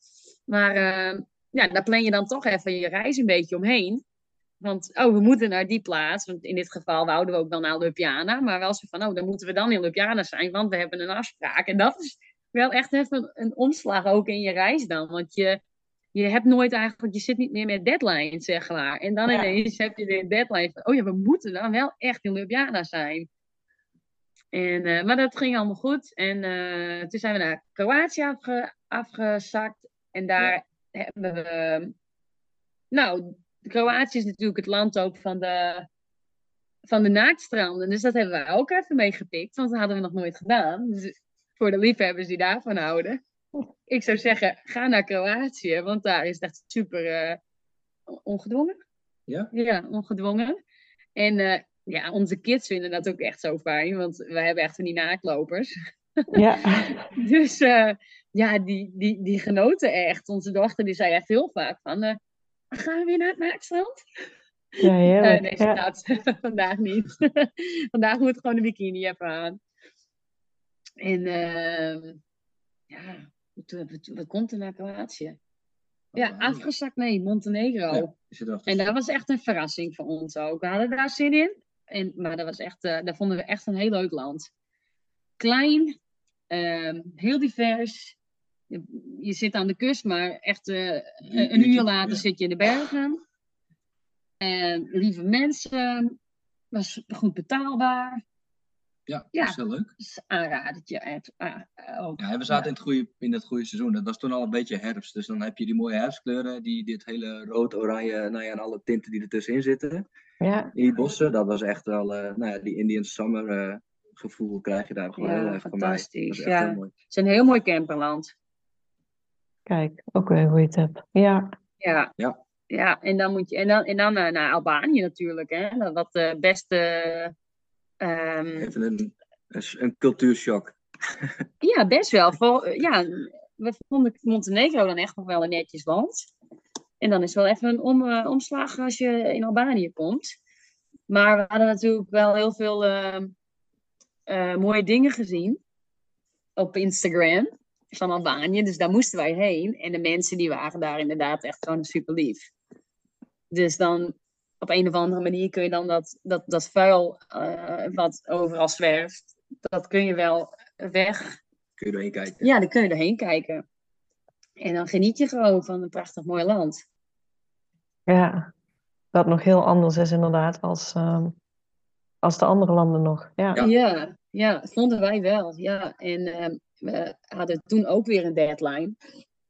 Maar uh, ja, daar plan je dan toch even je reis een beetje omheen. Want, oh, we moeten naar die plaats. Want in dit geval wouden we ook wel naar Ljubljana. Maar wel zo van, oh, dan moeten we dan in Ljubljana zijn. Want we hebben een afspraak. En dat is wel echt even een omslag ook in je reis dan. Want je, je hebt nooit eigenlijk, je zit niet meer met deadline, zeg maar. En dan ja. ineens heb je de deadline van, oh ja, we moeten dan wel echt in Ljubljana zijn. En, uh, maar dat ging allemaal goed. En uh, toen zijn we naar Kroatië afge, afgezakt. En daar ja. hebben we, nou, Kroatië is natuurlijk het land ook van de, van de naaktstranden. Dus dat hebben we ook even meegepikt, want dat hadden we nog nooit gedaan. Dus voor de liefhebbers die daarvan houden. Ik zou zeggen, ga naar Kroatië, want daar is het echt super uh, ongedwongen. Ja? Ja, ongedwongen. En uh, ja, onze kids vinden dat ook echt zo fijn, want we hebben echt van die naaktlopers. Ja. dus uh, ja, die, die, die genoten echt. Onze dochter die zei echt heel vaak van gaan we weer naar het Maakstrand? Ja, heerlijk. Uh, nee, staat vandaag niet. vandaag moet gewoon een bikini even aan. En uh, ja, wat komt er naar Kroatië? Ja, oh, afgezakt, nee, Montenegro. Ja, en dat was echt een verrassing voor ons ook. We hadden daar zin in. En, maar dat was echt, uh, dat vonden we echt een heel leuk land. Klein, uh, heel divers, je zit aan de kust, maar echt uh, een uur later zit je in de bergen. En lieve mensen, was goed betaalbaar. Ja, ja, dat is heel leuk. Dus aanradertje. Uh, ook. Ja, we zaten in, het goede, in het goede seizoen. Dat was toen al een beetje herfst. Dus dan heb je die mooie herfstkleuren, die, dit hele rood, oranje, nou ja, en alle tinten die ertussenin zitten. Ja. In die bossen, dat was echt wel, uh, nou ja, die Indian Summer uh, gevoel krijg je daar gewoon ja, heel erg fantastisch. Ja. Het is een heel mooi camperland. Kijk, ook weer een goede tip. Ja. Ja. Ja. Ja, en dan moet je en dan, en dan uh, naar Albanië natuurlijk, hè? Wat de beste. Um... Even een, een cultuurshock. ja, best wel. Ja, we vonden Montenegro dan echt nog wel een netjes land. En dan is wel even een om, uh, omslag als je in Albanië komt. Maar we hadden natuurlijk wel heel veel uh, mooie dingen gezien op Instagram van Albanië. Dus daar moesten wij heen. En de mensen die waren daar inderdaad echt gewoon super lief. Dus dan op een of andere manier kun je dan dat, dat, dat vuil uh, wat overal zwerft, dat kun je wel weg. Kun je erheen kijken? Ja, dan kun je erheen kijken. En dan geniet je gewoon van een prachtig mooi land. Ja, dat nog heel anders is inderdaad als, uh, als de andere landen nog. Ja, ja, ja, ja vonden wij wel. Ja, en uh, we hadden toen ook weer een deadline.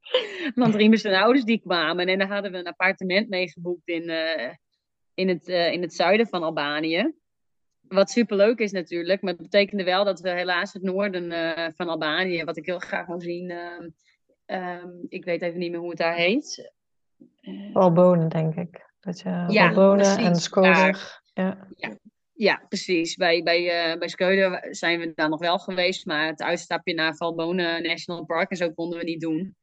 Want Riemus en ouders die kwamen en dan hadden we een appartement meegeboekt in, uh, in, het, uh, in het zuiden van Albanië. Wat superleuk is natuurlijk, maar het betekende wel dat we helaas het noorden uh, van Albanië, wat ik heel graag wil zien, um, ik weet even niet meer hoe het daar heet. Albonen, denk ik. Dat je ja, Albonen en Skoder. Ja. ja. Ja, precies. Bij, bij, uh, bij zijn we daar nog wel geweest, maar het uitstapje naar Valbona National Park en zo konden we niet doen.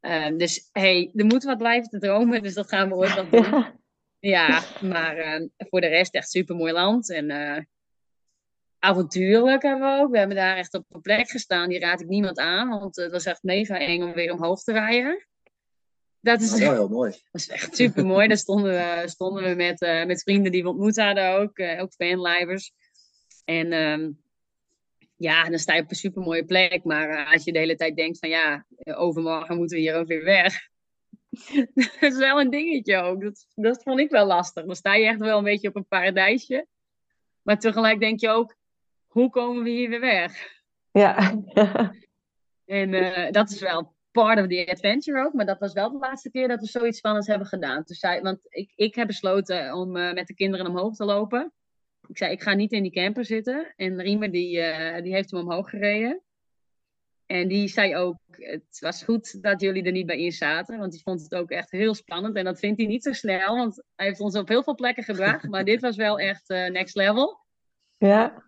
Uh, dus hey, er moet wat blijven te dromen, dus dat gaan we ooit nog doen. Ja, maar uh, voor de rest echt super mooi land. En uh, avontuurlijk hebben we ook. We hebben daar echt op een plek gestaan, die raad ik niemand aan, want het was echt mega eng om weer omhoog te rijden. Dat is wel heel mooi. Dat is echt super mooi. Daar stonden we, stonden we met, uh, met vrienden die we ontmoet hadden ook, ook fanlijvers. En um, ja, dan sta je op een super mooie plek. Maar als je de hele tijd denkt van ja, overmorgen moeten we hier ook weer weg. dat is wel een dingetje ook. Dat, dat vond ik wel lastig. Dan sta je echt wel een beetje op een paradijsje. Maar tegelijk denk je ook, hoe komen we hier weer weg? Ja. en dat is wel part of the adventure ook. Maar dat was wel de laatste keer dat we zoiets spannends hebben gedaan. Dus want ik, ik heb besloten om uh, met de kinderen omhoog te lopen. Ik zei, ik ga niet in die camper zitten. En Riemer, die, uh, die heeft hem omhoog gereden. En die zei ook, het was goed dat jullie er niet bij in zaten. Want die vond het ook echt heel spannend. En dat vindt hij niet zo snel. Want hij heeft ons op heel veel plekken gebracht. maar dit was wel echt uh, next level. Ja.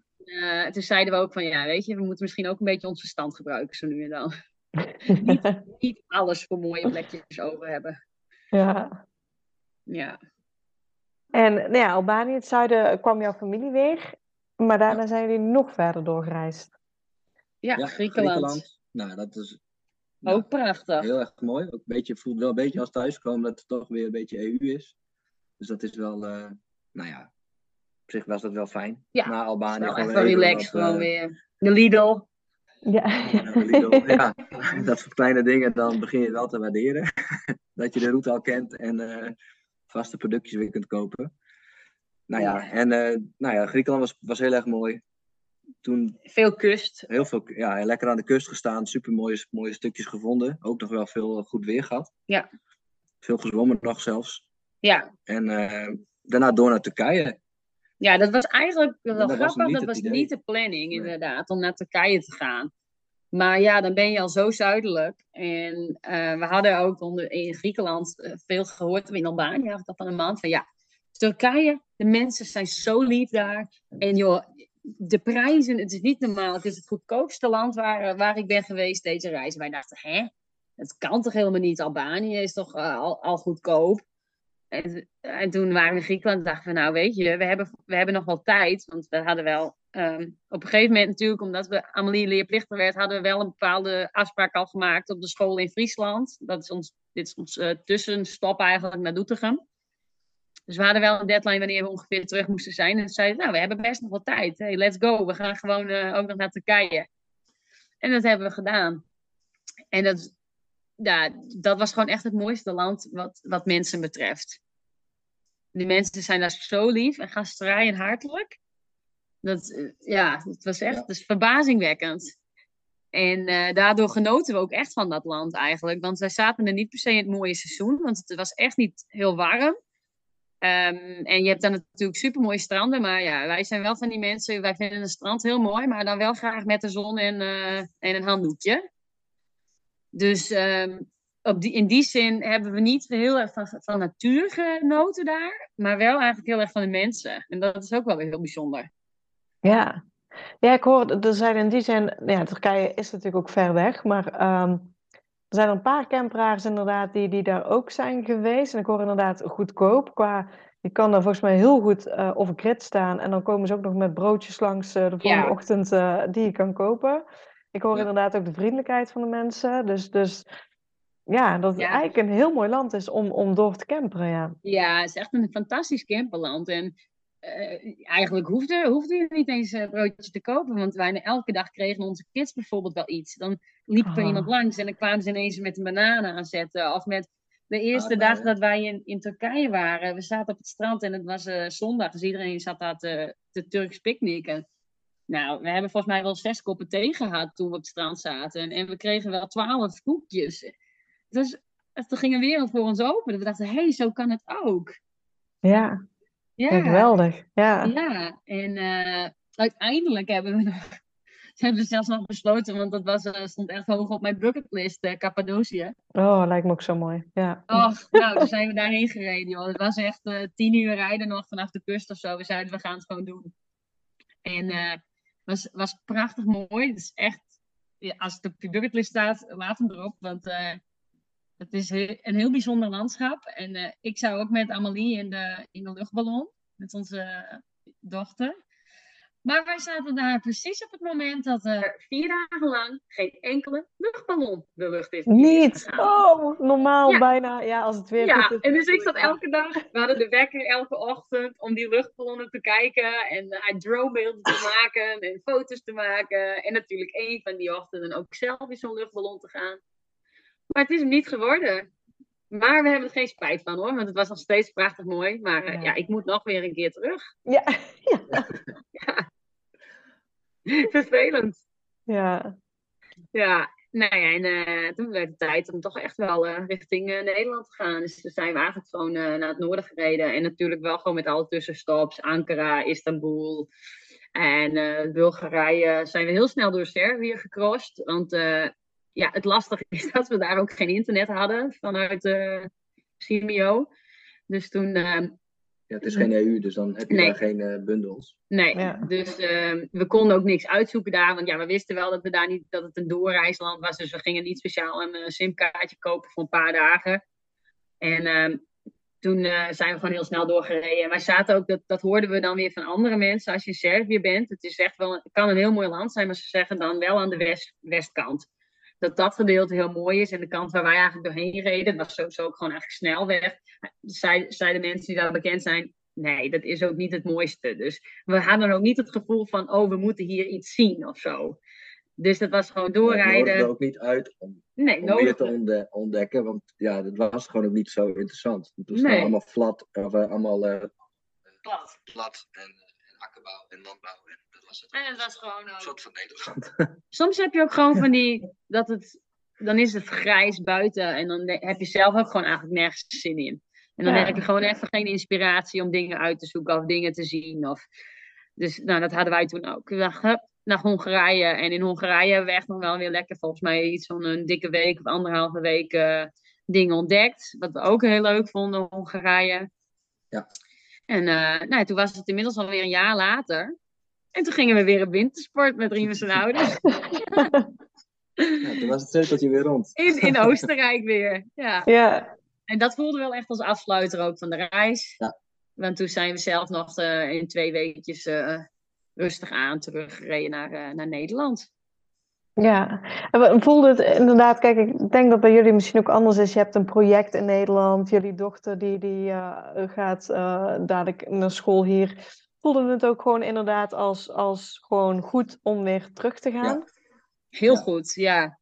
toen zeiden we ook van, ja, weet je, we moeten misschien ook een beetje ons verstand gebruiken zo nu en dan niet, niet, alles voor mooie plekjes over hebben. Ja. Ja. En nou ja, Albanië, het zuiden, kwam jouw familie weer. Maar daarna zijn jullie nog verder doorgereisd. Ja, ja Griekenland. Griekenland. Nou, dat is nou, ook prachtig. Heel erg mooi. Ook een beetje, voelt wel een beetje als thuiskomen dat het toch weer een beetje EU is. Dus dat is wel, uh, nou ja, op zich was dat wel fijn. Ja, Na Albanië. Wel even relaxed gewoon uh, weer. De Lidl. Ja. ja, dat soort kleine dingen, dan begin je wel te waarderen. dat je de route al kent en uh, vaste productjes weer kunt kopen. Nou ja, en uh, nou ja, Griekenland was, was heel erg mooi. Toen, veel kust. Heel veel, ja, lekker aan de kust gestaan, super mooie, mooie stukjes gevonden. Ook nog wel veel goed weer gehad. Ja. Veel gezwommen nog zelfs. Ja. En uh, daarna door naar Turkije. Ja, dat was eigenlijk wel dat grappig. Was dat was idee. niet de planning, inderdaad, om naar Turkije te gaan. Maar ja, dan ben je al zo zuidelijk. En uh, we hadden ook onder, in Griekenland veel gehoord, in Albanië had ik dat van een maand, van ja, Turkije, de mensen zijn zo lief daar. En joh, de prijzen, het is niet normaal. Het is het goedkoopste land waar, waar ik ben geweest deze reis. Wij dachten, hè, dat kan toch helemaal niet? Albanië is toch uh, al, al goedkoop? En, en, toen waren we in Griekenland en dachten we, nou weet je, we hebben, we hebben nog wel tijd. Want we hadden wel um, op een gegeven moment natuurlijk, omdat we Amelie leerplichtig werd, hadden we wel een bepaalde afspraak al gemaakt op de school in Friesland. Dat is ons, dit is ons uh, tussenstop eigenlijk naar Doetinchem. Dus we hadden wel een deadline wanneer we ongeveer terug moesten zijn. En zeiden nou, we hebben best nog wel tijd. Hey, let's go. We gaan gewoon uh, ook nog naar Turkije. En dat hebben we gedaan. En dat, ja, dat was gewoon echt het mooiste land wat, wat mensen betreft. De mensen zijn daar zo lief en gastvrij en hartelijk. Dat, ja, het was echt dus verbazingwekkend. En uh, daardoor genoten we ook echt van dat land eigenlijk. Want wij zaten er niet per se in het mooie seizoen, want het was echt niet heel warm. Um, en je hebt dan natuurlijk super mooie stranden, maar ja, wij zijn wel van die mensen, wij vinden een strand heel mooi, maar dan wel graag met de zon en, uh, en een handdoekje. Dus um, op die, in die zin hebben we niet heel erg van, van natuur genoten daar, maar wel eigenlijk heel erg van de mensen. En dat is ook wel weer heel bijzonder. Ja, ja ik hoor, er zijn in die zin, ja, Turkije is natuurlijk ook ver weg, maar um, er zijn een paar camperaars inderdaad die, die daar ook zijn geweest. En ik hoor inderdaad goedkoop qua, je kan daar volgens mij heel goed uh, over grid staan en dan komen ze ook nog met broodjes langs uh, de volgende ja. ochtend uh, die je kan kopen. Ik hoor ja. inderdaad ook de vriendelijkheid van de mensen, dus... dus ja, dat het ja. eigenlijk een heel mooi land is om, om door te camperen, ja. Ja, het is echt een fantastisch camperland. En uh, eigenlijk hoefde, hoefde je niet eens een broodje te kopen. Want wij elke dag kregen onze kids bijvoorbeeld wel iets. Dan liep er oh. iemand langs en dan kwamen ze ineens met een banaan aanzetten. Of met de eerste oh, dag dat wij in, in Turkije waren. We zaten op het strand en het was uh, zondag. Dus iedereen zat daar te, te Turks picknicken. Nou, we hebben volgens mij wel zes koppen thee gehad toen we op het strand zaten. En, en we kregen wel twaalf koekjes. Dus er ging een wereld voor ons open. We dachten, hé, hey, zo kan het ook. Ja, ja. geweldig. Ja, ja. en uh, uiteindelijk hebben we nog... hebben we zelfs nog besloten, want dat was, uh, stond echt hoog op mijn bucketlist, uh, Cappadocië. Oh, lijkt me ook zo mooi, ja. Och, nou, toen zijn we daarheen gereden, joh. Het was echt tien uur rijden nog vanaf de kust of zo. We zeiden, we gaan het gewoon doen. En het was, was prachtig mooi. Het is echt, ja, als het op je bucketlist staat, laat hem erop. Want het is een heel bijzonder landschap. En ik zou ook met Amelie in de, in de luchtballon, met onze dochter. Maar wij zaten daar precies op het moment dat er vier dagen lang geen enkele luchtballon de lucht is. Niet! Oh, normaal bijna. Ja, als het weer ja, goed is. en dus ik zat elke dag, we hadden de wekker elke ochtend om die luchtballonnen te kijken en uh, dronebeelden te maken en foto's te maken. En natuurlijk één van die ochtenden ook zelf in zo'n luchtballon te gaan. Maar het is hem niet geworden. Maar we hebben er geen spijt van hoor, want het was nog steeds prachtig mooi. Maar uh, ja. ja. ik moet nog weer een keer terug. Ja. ja. ja. Vervelend. Ja. Ja, nou ja, en uh, toen werd het tijd om toch echt wel uh, richting uh, Nederland te gaan. Dus toen zijn we eigenlijk gewoon naar het noorden gereden. En natuurlijk wel gewoon met alle tussenstops. Ankara, Istanbul en Bulgarije zijn we heel snel door Servië gecrossed. Want ja, het lastige is dat we daar ook geen internet hadden vanuit uh, Simeo. Dus toen ja, het is geen EU, dus dan heb je Nee. daar geen eh, bundels. Nee, Ja. dus ehm, we konden ook niks uitzoeken daar. Want ja, we wisten wel dat, we daar niet, dat het een doorreisland was. Dus we gingen niet speciaal een eh, simkaartje kopen voor een paar dagen. En ehm, toen eh, zijn we gewoon heel snel doorgereden. En wij zaten ook, dat, dat hoorden we dan weer van andere mensen. Als je in Servië bent, het is echt wel, het kan een heel mooi land zijn. Maar ze zeggen dan wel aan de west, westkant. Dat dat gedeelte heel mooi is. En de kant waar wij eigenlijk doorheen reden, dat was sowieso ook gewoon eigenlijk snelweg. Zij- Zeiden mensen die daar bekend zijn, nee, dat is ook niet het mooiste. Dus we hadden ook niet het gevoel van, oh, we moeten hier iets zien of zo. Dus dat was gewoon Het doorrijden. ook niet uit om, Nee, om meer te ontde- ontdekken, want ja, dat was gewoon ook niet zo interessant. Het was Nee. gewoon allemaal flat, of eh, allemaal eh, Plat. plat en, en akkerbouw en landbouw. En was het. En het was gewoon Een ook... soort van Nederland. Soms heb je ook gewoon van die, dat het, dan is het grijs buiten en dan heb je zelf ook gewoon eigenlijk nergens zin in. En dan Ja. heb je gewoon even geen inspiratie om dingen uit te zoeken of dingen te zien. Of... Dus nou, dat hadden wij toen ook. We dachten, hup, naar Hongarije. En in Hongarije hebben we echt nog wel weer lekker, volgens mij iets van een dikke week of anderhalve week eh, dingen ontdekt. Wat we ook heel leuk vonden, Hongarije. Ja. En eh, nou, toen was het inmiddels alweer een jaar later. En toen gingen we weer op wintersport met Riemen zijn ouders. Ja, toen was het cirkeltje weer rond. In, in Oostenrijk weer. Ja. Ja, En dat voelde wel echt als afsluiter ook van de reis. Ja. Want toen zijn we zelf nog eh, in twee weekjes eh, rustig aan teruggereden naar, eh, naar Nederland. ja. En we voelde het inderdaad, kijk, ik denk dat bij jullie misschien ook anders is. Je hebt een project in Nederland, jullie dochter die, die eh, gaat eh, dadelijk naar school hier. Voelde het ook gewoon inderdaad als, als gewoon goed om weer terug te gaan? Heel Ja. goed, ja.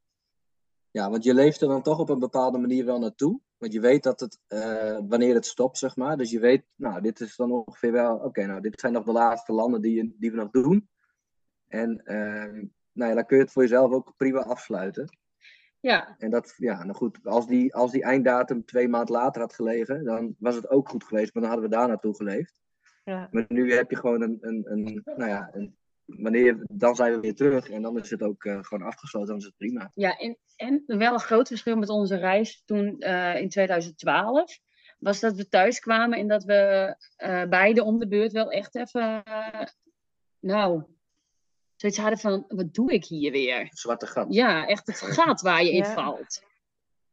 Ja, want je leeft er dan toch op een bepaalde manier wel naartoe. Want je weet dat het, eh, wanneer het stopt, zeg maar. Dus je weet, nou, dit is dan ongeveer wel, oké, nou, dit zijn nog de laatste landen die, je- die we nog doen. En ehm, nou ja, dan kun je het voor jezelf ook prima afsluiten. Ja, En dat, ja, nou goed, als die, als die einddatum twee maanden later had gelegen, dan was het ook goed geweest, maar dan hadden we daar naartoe geleefd. Ja. Maar nu heb je gewoon een, een, een nou ja, een, wanneer, dan zijn we weer terug en dan is het ook eh, gewoon afgesloten, dan is het prima. ja en, en wel een groot verschil met onze reis toen eh, in 2012 was dat we thuis kwamen en dat we eh, beide om de beurt wel echt even, nou, zoiets hadden van, wat doe ik hier weer? Het zwarte gat. Ja, echt het gat waar je in valt.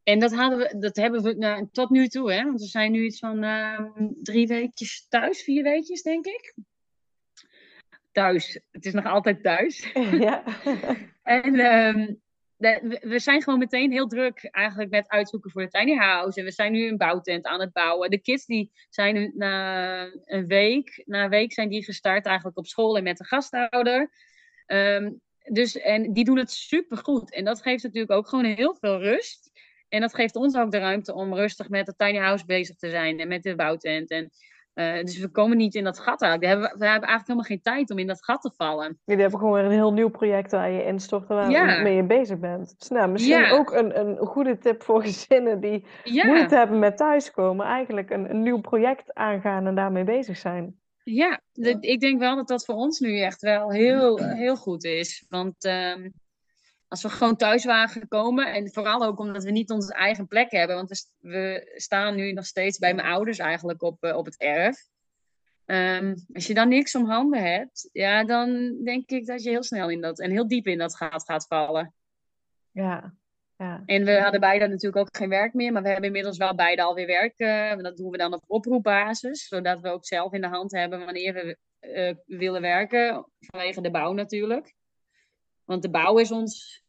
En dat, hadden we, dat hebben we nou, tot nu toe, hè? want we zijn nu iets van ehm, drie weekjes thuis, vier weekjes denk ik. Thuis, het is nog altijd thuis. Ja. En ehm, de- we- zijn gewoon meteen heel druk eigenlijk met uitzoeken voor de tiny house. En we zijn nu een bouwtent aan het bouwen. De kids die zijn na een week, na een week zijn die gestart eigenlijk op school en met een gasthouder. Ehm, dus, en die doen het supergoed. En dat geeft natuurlijk ook gewoon heel veel rust. En dat geeft ons ook de ruimte om rustig met de tiny house bezig te zijn en met de bouwtent. En, eh, dus we komen niet in dat gat eigenlijk. We hebben, we hebben eigenlijk helemaal geen tijd om in dat gat te vallen. Jullie hebben gewoon weer een heel nieuw project waar je instort en Ja. waarmee je bezig bent. Dus nou, misschien Ja. ook een, een goede tip voor gezinnen die Ja. moeite hebben met thuiskomen. Eigenlijk een, een nieuw project aangaan en daarmee bezig zijn. Ja, ik denk wel dat dat voor ons nu echt wel heel, heel goed is. Want ehm, als we gewoon thuis waren gekomen, en vooral ook omdat we niet onze eigen plek hebben, want we, st- we staan nu nog steeds bij mijn ouders eigenlijk op, eh, op het erf. Ehm, als je dan niks om handen hebt, ja, dan denk ik dat je heel snel in dat en heel diep in dat gaat, gaat vallen. Ja, ja. En we hadden beide natuurlijk ook geen werk meer, maar we hebben inmiddels wel beide alweer werk. eh, dat doen we dan op oproepbasis, zodat we ook zelf in de hand hebben wanneer we eh, willen werken, vanwege de bouw natuurlijk. Want de bouw is ons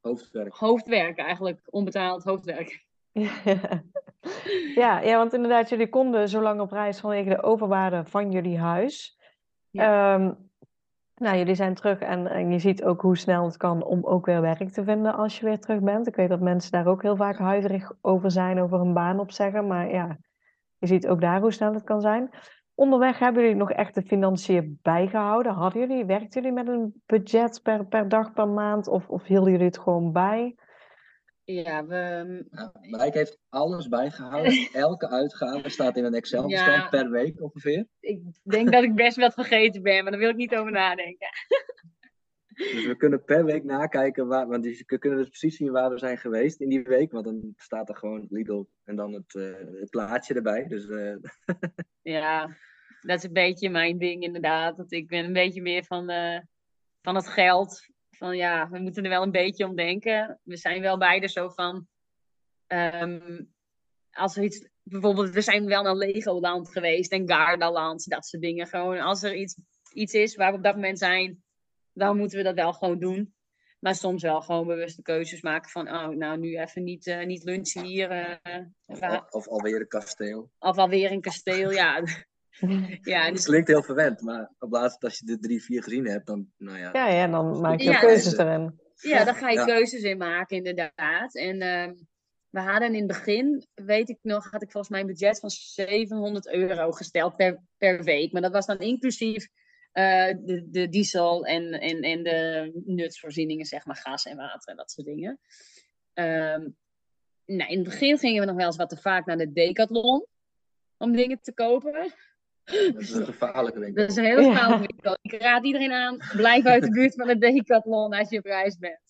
Hoofdwerk. hoofdwerk eigenlijk, onbetaald hoofdwerk. Ja, ja, want inderdaad, jullie konden zo lang op reis vanwege de overwaarde van jullie huis. Ehm, nou, jullie zijn terug en, en je ziet ook hoe snel het kan om ook weer werk te vinden als je weer terug bent. Ik weet dat mensen daar ook heel vaak huiverig over zijn, over een baan opzeggen. Maar ja, je ziet ook daar hoe snel het kan zijn. Onderweg hebben jullie nog echt de financiën bijgehouden? Hadden jullie, werkten jullie met een budget per, per dag, per maand? Of, of hielden jullie het gewoon bij? Ja, we, Ja, Mike heeft alles bijgehouden. Elke uitgave staat in een Excel-bestand Ja. per week ongeveer. ik denk dat ik best wat vergeten ben, maar daar wil ik niet over nadenken. Dus we kunnen per week nakijken, waar, want die- we kunnen dus precies zien waar we zijn geweest in die week. Want dan staat er gewoon Lidl en dan het, eh, het plaatje erbij. Dus eh, Ja, dat is een beetje mijn ding inderdaad. Dat ik ben een beetje meer van, eh, van het geld. Van ja, we moeten er wel een beetje om denken. We zijn wel beide zo van. ehm, als er iets. Bijvoorbeeld, we zijn wel naar Legoland geweest en Gardaland, dat soort dingen. Gewoon als er iets, iets is waar we op dat moment zijn, dan moeten we dat wel gewoon doen. Maar soms wel gewoon bewuste keuzes maken van, oh, nou nu even niet, eh, niet lunchen hier. eh, of, alweer een kasteel. of alweer een kasteel, ja. ja Het dus klinkt heel verwend, maar op laatst als je de drie, vier gezien hebt, dan, nou ja. Ja, ja, dan maak je Ja, keuzes dus- erin. Ja, daar ga je Ja. keuzes in maken, inderdaad. En ehm, we hadden in het begin, weet ik nog, had ik volgens mij een budget van 700 euro gesteld per, per week. Maar dat was dan inclusief eh, de, de diesel en, en, en de nutsvoorzieningen, zeg maar, gas en water en dat soort dingen. Ehm, nou, in het begin gingen we nog wel eens wat te vaak naar de Decathlon om dingen te kopen. Dat is een gevaarlijke winkel. Dat is een heel Ja. spannend winkel. Ik raad iedereen aan, blijf uit de buurt van de Decathlon als je op reis bent.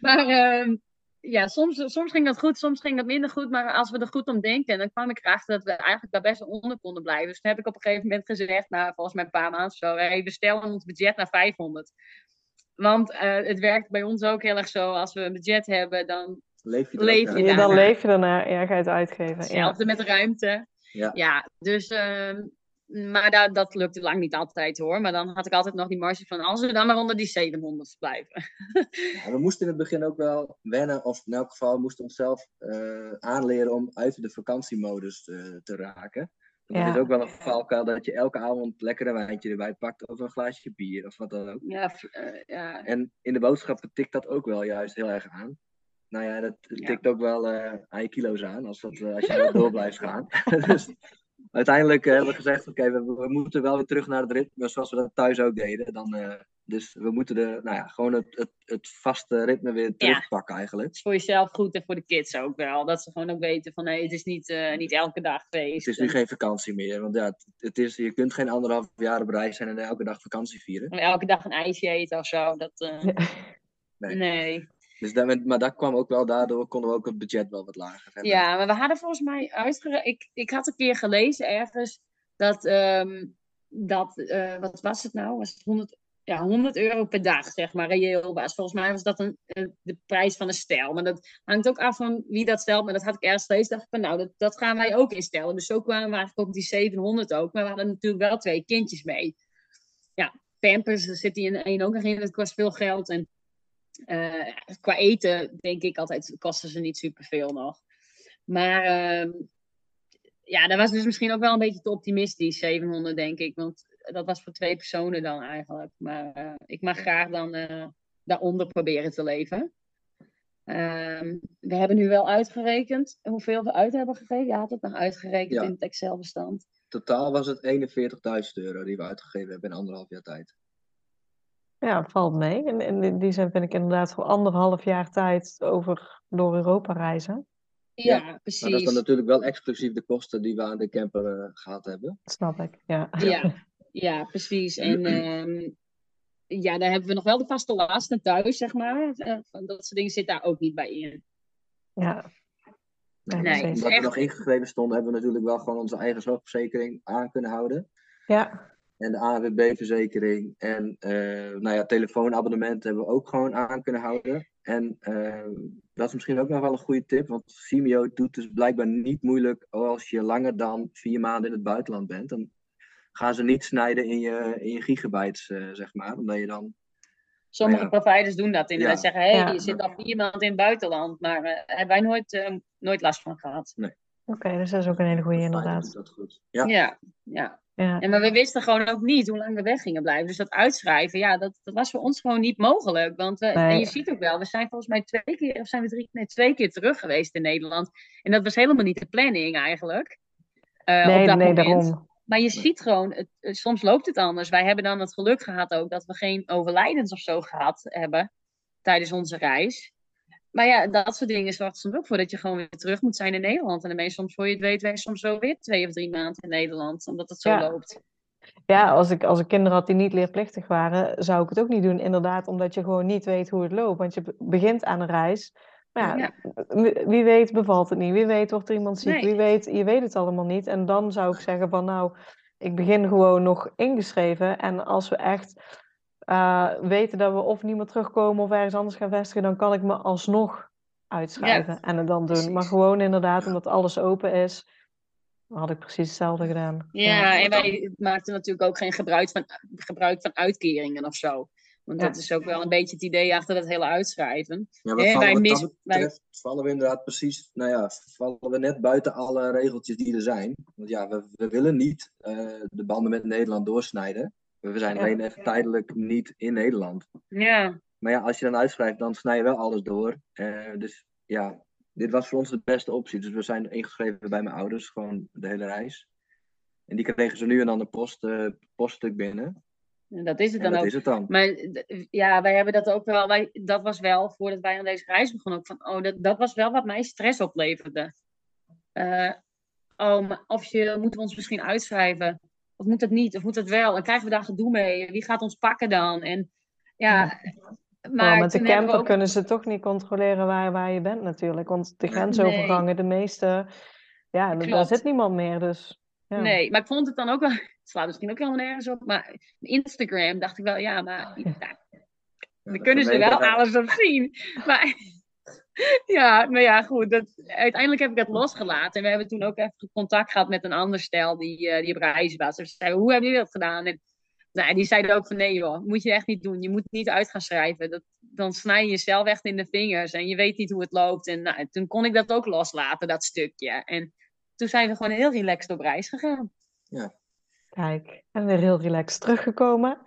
Maar ehm, ja, soms, soms ging dat goed, soms ging dat minder goed. Maar als we er goed om denken, dan kwam ik erachter dat we eigenlijk daar best wel onder konden blijven. Dus toen heb ik op een gegeven moment gezegd, nou, volgens mij een paar maanden of zo, hey, we stellen ons budget naar 500. Want eh, het werkt bij ons ook heel erg zo, als we een budget hebben, dan Leef je Leef je? Ja, dan daarna. leef je ernaar. Ja, ga je het uitgeven. Ja. Hetzelfde met de ruimte. Ja. dus, ehm, maar dat, dat lukte lang niet altijd hoor. Maar dan had ik altijd nog die marge van, als we dan maar onder die 700 blijven. Ja, we moesten in het begin ook wel wennen, of in elk geval moesten onszelf eh, aanleren om uit de vakantiemodus eh, te raken. Dat Ja. is ook wel een valkuil dat je elke avond lekker een wijntje erbij pakt, of een glaasje bier, of wat dan ook. Ja, eh, ja. En in de boodschappen tikt dat ook wel juist heel erg aan. Nou ja, dat Ja. tikt ook wel eh, aan je kilo's aan, als, dat, als je wel door blijft gaan. dus uiteindelijk eh, hebben we gezegd, oké, we, we moeten wel weer terug naar het ritme zoals we dat thuis ook deden. Dan, eh, dus we moeten de, nou ja, gewoon het, het, het vaste ritme weer terugpakken eigenlijk. Het is voor jezelf goed en voor de kids ook wel. Dat ze gewoon ook weten van, nee, het is niet, eh, niet elke dag feest. Het is nu geen vakantie meer, want ja, het, het is, je kunt geen anderhalf jaar op reis zijn en elke dag vakantie vieren. En elke dag een ijsje eten of zo. Dat, Nee. nee. Dus daar, maar dat kwam ook wel, daardoor konden we ook het budget wel wat lager hebben. Ja, maar we hadden volgens mij uitgerekend. Ik, ik had een keer gelezen ergens dat, ehm, dat eh, wat was het nou? Was het 100, ja, 100 euro per dag, zeg maar, reëel was. Volgens mij was dat een, eh, de prijs van een stel. Maar dat hangt ook af van wie dat stelt. Maar dat had ik ergens gelezen. dacht van, nou, dat, dat gaan wij ook instellen. Dus zo kwamen we eigenlijk op die 700 ook. Maar we hadden natuurlijk wel twee kindjes mee. Ja, Pampers, daar zit die in één ook nog in. Dat kost veel geld. En eh, qua eten, denk ik altijd, kosten ze niet superveel nog. Maar ehm, ja, dat was dus misschien ook wel een beetje te optimistisch, 700 denk ik. Want dat was voor twee personen dan eigenlijk. Maar eh, ik mag graag dan eh, daaronder proberen te leven. Ehm, we hebben nu wel uitgerekend hoeveel we uit hebben gegeven. Je had het nog uitgerekend Ja. in het Excel-bestand. Totaal was het 41.000 euro die we uitgegeven hebben in anderhalf jaar tijd. Ja, valt mee. En in die- die zin vind ik inderdaad voor anderhalf jaar tijd over door Europa reizen. Ja, Ja, precies. Maar dat is dan natuurlijk wel exclusief de kosten die we aan de camper eh, gehad hebben. Dat snap ik. Ja. Ja, ja precies. En ehm, ja, daar hebben we nog wel de vaste lasten thuis, zeg maar. Eh, van dat soort dingen zit daar ook niet bij in. Ja. Ja, Nee. Omdat echt- we nog ingegeven stonden, hebben we natuurlijk wel gewoon onze eigen zorgverzekering aan kunnen houden. Ja. En de ANWB-verzekering en eh, nou ja, telefoonabonnement hebben we ook gewoon aan kunnen houden. En eh, dat is misschien ook nog wel een goede tip, want Simeo doet dus blijkbaar niet moeilijk als je langer dan vier maanden in het buitenland bent. Dan gaan ze niet snijden in je, in je gigabytes, eh, zeg maar, omdat je dan... Sommige Nou ja. providers doen dat inderdaad. Ja. Zeggen, hé, hey, Ja. je zit al vier maanden in het buitenland. Maar eh hebben wij nooit, eh, nooit last van gehad. Oké, dus dat is ook een hele goede inderdaad. Dat goed. Ja. Ja, ja. Ja. En maar we wisten gewoon ook niet hoe lang we weg gingen blijven. Dus dat uitschrijven, ja, dat, dat was voor ons gewoon niet mogelijk. Want we, Nee. en je ziet ook wel, we zijn volgens mij twee keer, of zijn we drie, nee, twee keer terug geweest in Nederland. En dat was helemaal niet de planning eigenlijk. eh, op Nee, dat nee, moment. daarom. Maar je ziet gewoon, het- soms loopt het anders. Wij hebben dan het geluk gehad ook dat we geen overlijdens of zo gehad hebben tijdens onze reis. Maar ja, dat soort dingen zorgt soms ook voor dat je gewoon weer terug moet zijn in Nederland. En dan ben je soms, voor je het weet, ben je soms zo weer twee of drie maanden in Nederland. Omdat het zo Ja. loopt. Ja, als ik, als ik kinderen had die niet leerplichtig waren, zou ik het ook niet doen. Inderdaad, omdat je gewoon niet weet hoe het loopt. Want je be- begint aan een reis. Maar ja, wie- wie weet bevalt het niet. Wie weet wordt er iemand ziek. Nee. Wie weet, je weet het allemaal niet. En dan zou ik zeggen van nou, ik begin gewoon nog ingeschreven. En als we echt eh, weten dat we of niet meer terugkomen of ergens anders gaan vestigen, dan kan ik me alsnog uitschrijven en het dan doen. Maar gewoon inderdaad, omdat alles open is, had ik precies hetzelfde gedaan. Ja, en wij maakten natuurlijk ook geen gebruik van, gebruik van uitkeringen of zo. Want Ja. dat is ook wel een beetje het idee achter dat hele uitschrijven. Ja, wat vallen, wij mis- betreft vallen we inderdaad precies, nou ja, vallen we net buiten alle regeltjes die er zijn. Want ja, we, we willen niet eh, de banden met Nederland doorsnijden. We zijn alleen even tijdelijk niet in Nederland. Ja, Maar ja, als je dan uitschrijft, dan snij je wel alles door. Eh, dus ja, dit was voor ons de beste optie. Dus we zijn ingeschreven bij mijn ouders, gewoon de hele reis. En die kregen ze nu en dan een post, eh, poststuk binnen. en dat is het dan dat ook. is het dan. Maar ja, wij hebben dat ook wel. Wij, dat was wel voordat wij aan deze reis begonnen. Ook van, oh, dat, dat was wel wat mij stress opleverde. Eh, oh, maar of je, moeten we ons misschien uitschrijven? Of moet het niet? Of moet het wel? En krijgen we daar gedoe mee? Wie gaat ons pakken dan? En ja, maar Maar met de camper ook- kunnen ze toch niet controleren waar, waar je bent natuurlijk. Want de grensovergangen, de meeste, ja, daar zit niemand meer. Dus ja. Nee, maar ik vond het dan ook wel. Het slaat misschien ook helemaal nergens op. Maar Instagram dacht ik wel, ja, maar ja, Dan dat kunnen ze wel we- alles op zien. Maar ja, nou ja, goed. Dat, uiteindelijk heb ik dat losgelaten. En we hebben toen ook even contact gehad met een ander stel die, eh, die op reis was. Dus zeiden, hoe hebben jullie dat gedaan? En nou, die zeiden ook van, nee joh, moet je echt niet doen. Je moet niet uit gaan schrijven. Dat, dan snij je jezelf echt in de vingers. En je weet niet hoe het loopt. En nou, toen kon ik dat ook loslaten, dat stukje. En toen zijn we gewoon heel relaxed op reis gegaan. Kijk, en weer heel relaxed teruggekomen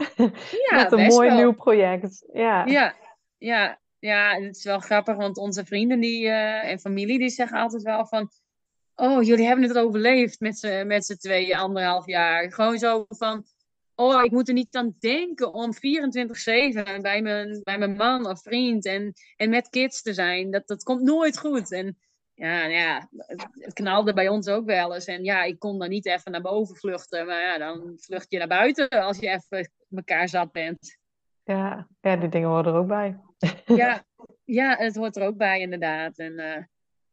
Ja, met een best mooi wel. nieuw project. Ja, Ja, ja, ja, het is wel grappig, want onze vrienden die, eh, en familie die zeggen altijd wel van... Oh, jullie hebben het overleefd met z'n met tweeën, anderhalf jaar. Gewoon zo van... Oh, ik moet er niet aan denken om 24-7 bij mijn, bij mijn man of vriend en, en met kids te zijn. Dat, dat komt nooit goed. En ja, nou ja, het, het knalde bij ons ook wel eens. En ja, ik kon dan niet even naar boven vluchten. Maar ja, dan vlucht je naar buiten als je even elkaar zat bent. Ja, ja, die dingen horen er ook bij. Ja, ja, het hoort er ook bij inderdaad. En eh,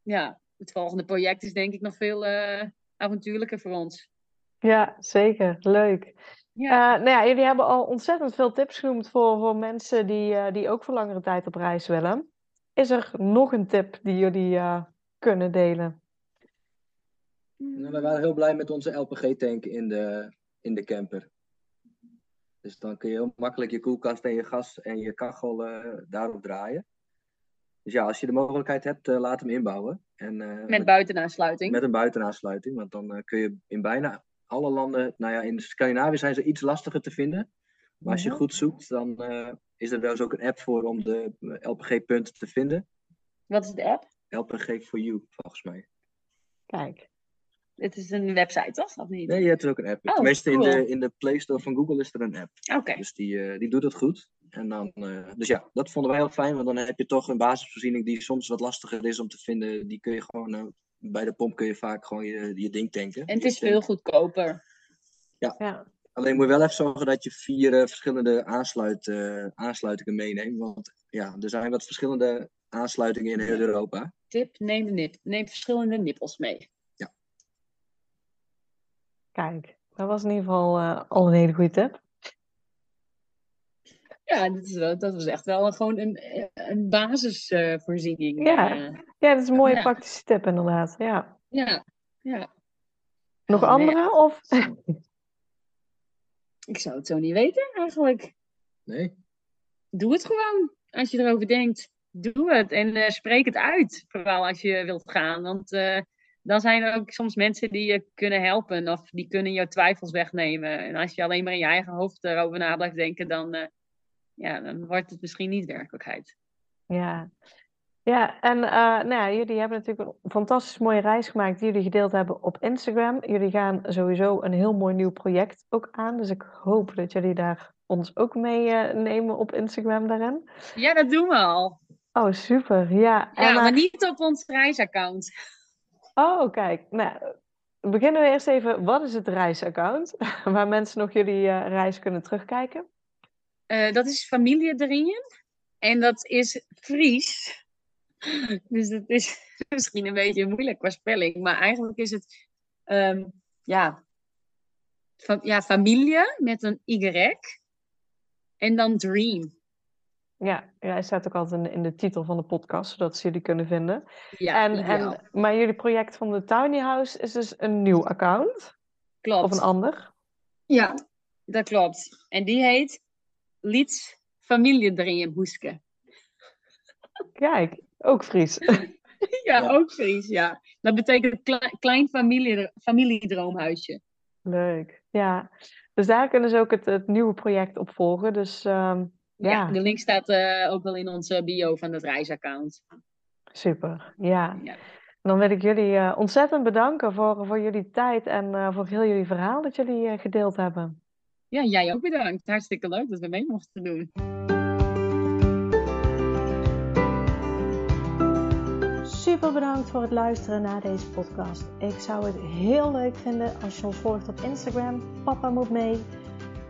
ja, het volgende project is denk ik nog veel eh, avontuurlijker voor ons. Ja, zeker. Leuk. Ja, Eh, nou ja, jullie hebben al ontzettend veel tips genoemd voor, voor mensen die, eh, die ook voor langere tijd op reis willen. Is er nog een tip die jullie eh, kunnen delen? Nou, we waren heel blij met onze LPG-tank in de, in de camper. Dus dan kun je heel makkelijk je koelkast en je gas en je kachel eh, daarop draaien. Dus ja, als je de mogelijkheid hebt, eh, laat hem inbouwen. En, eh, met buitenaansluiting. met een buitenaansluiting. Want dan kun je in bijna alle landen, nou ja, in Scandinavië zijn ze iets lastiger te vinden. Maar als je Mhm. goed zoekt, dan is er wel eens ook een app voor om de LPG-punten te vinden. Wat is de app? LPG for you, volgens mij. Kijk. Het is een website, toch? Of niet? Nee, je hebt er ook een app. Oh, Tenminste, in, de, in de Play Store van Google is er een app. Oké. Dus die, eh, die doet het goed. En dan, eh, dus ja, dat vonden wij heel fijn. Want dan heb je toch een basisvoorziening die soms wat lastiger is om te vinden. Die kun je gewoon, eh, bij de pomp kun je vaak gewoon je, je ding tanken. En het is veel goedkoper. Ja, Alleen moet je wel even zorgen dat je vier verschillende aansluit, eh, aansluitingen meeneemt. Want ja, er zijn wat verschillende aansluitingen in heel Europa. Tip, neem, de nip, neem verschillende nippels mee. Kijk. dat was in ieder geval uh, al een hele goede tip. Ja, dat, is wel, dat was echt wel gewoon een, een basisvoorziening. ja. ja, dat is een mooie ja. praktische tip inderdaad. Ja. Ja, ja. Nog andere? Of? Ik zou het zo niet weten eigenlijk. Nee. Doe het gewoon. Als je erover denkt, doe het. En uh, spreek het uit. Vooral als je wilt gaan. Want uh, dan zijn er ook soms mensen die je kunnen helpen. Of die kunnen jouw twijfels wegnemen. En als je alleen maar in je eigen hoofd erover na blijft denken, dan, uh, ja, dan wordt het misschien niet werkelijkheid. Ja, ja, en uh, nou ja, jullie hebben natuurlijk een fantastisch mooie reis gemaakt die jullie gedeeld hebben op Instagram. Jullie gaan sowieso een heel mooi nieuw project ook aan. Dus ik hoop dat jullie daar ons ook mee uh, nemen op Instagram daarin. Ja, dat doen we al. Oh, super. Ja, ja en, maar niet op ons reisaccount. Oh, kijk. Nou, beginnen we eerst even. Wat is het reisaccount? Waar mensen nog jullie uh, reis kunnen terugkijken. dat is Familie Drieën. En dat is Fries. Dus het is misschien een beetje moeilijk qua spelling. Maar eigenlijk is het um, ja, ja, familie met een Y. En dan dream. Ja, ja, hij staat ook altijd in de titel van de podcast, zodat ze jullie kunnen vinden. Ja, en, en, maar jullie project van de Tiny House is dus een nieuw account? Klopt. Of een ander? Ja, dat klopt. En die heet Lieds Hoeske. Kijk, ook Fries. ja, ja, ook Fries, ja. Dat betekent klein, klein familie, familiedroomhuisje. Leuk, ja. Dus daar kunnen ze ook het, het nieuwe project op volgen. Dus um, ja. ja. de link staat uh, ook wel in onze bio van het reisaccount. Super, ja. ja. Dan wil ik jullie uh, ontzettend bedanken voor, voor jullie tijd en uh, voor heel jullie verhaal dat jullie gedeeld hebben. Ja, jij ook bedankt. Hartstikke leuk dat we mee mochten doen. Super bedankt voor het luisteren naar deze podcast. Ik zou het heel leuk vinden als je ons volgt op Instagram. Papa moet mee.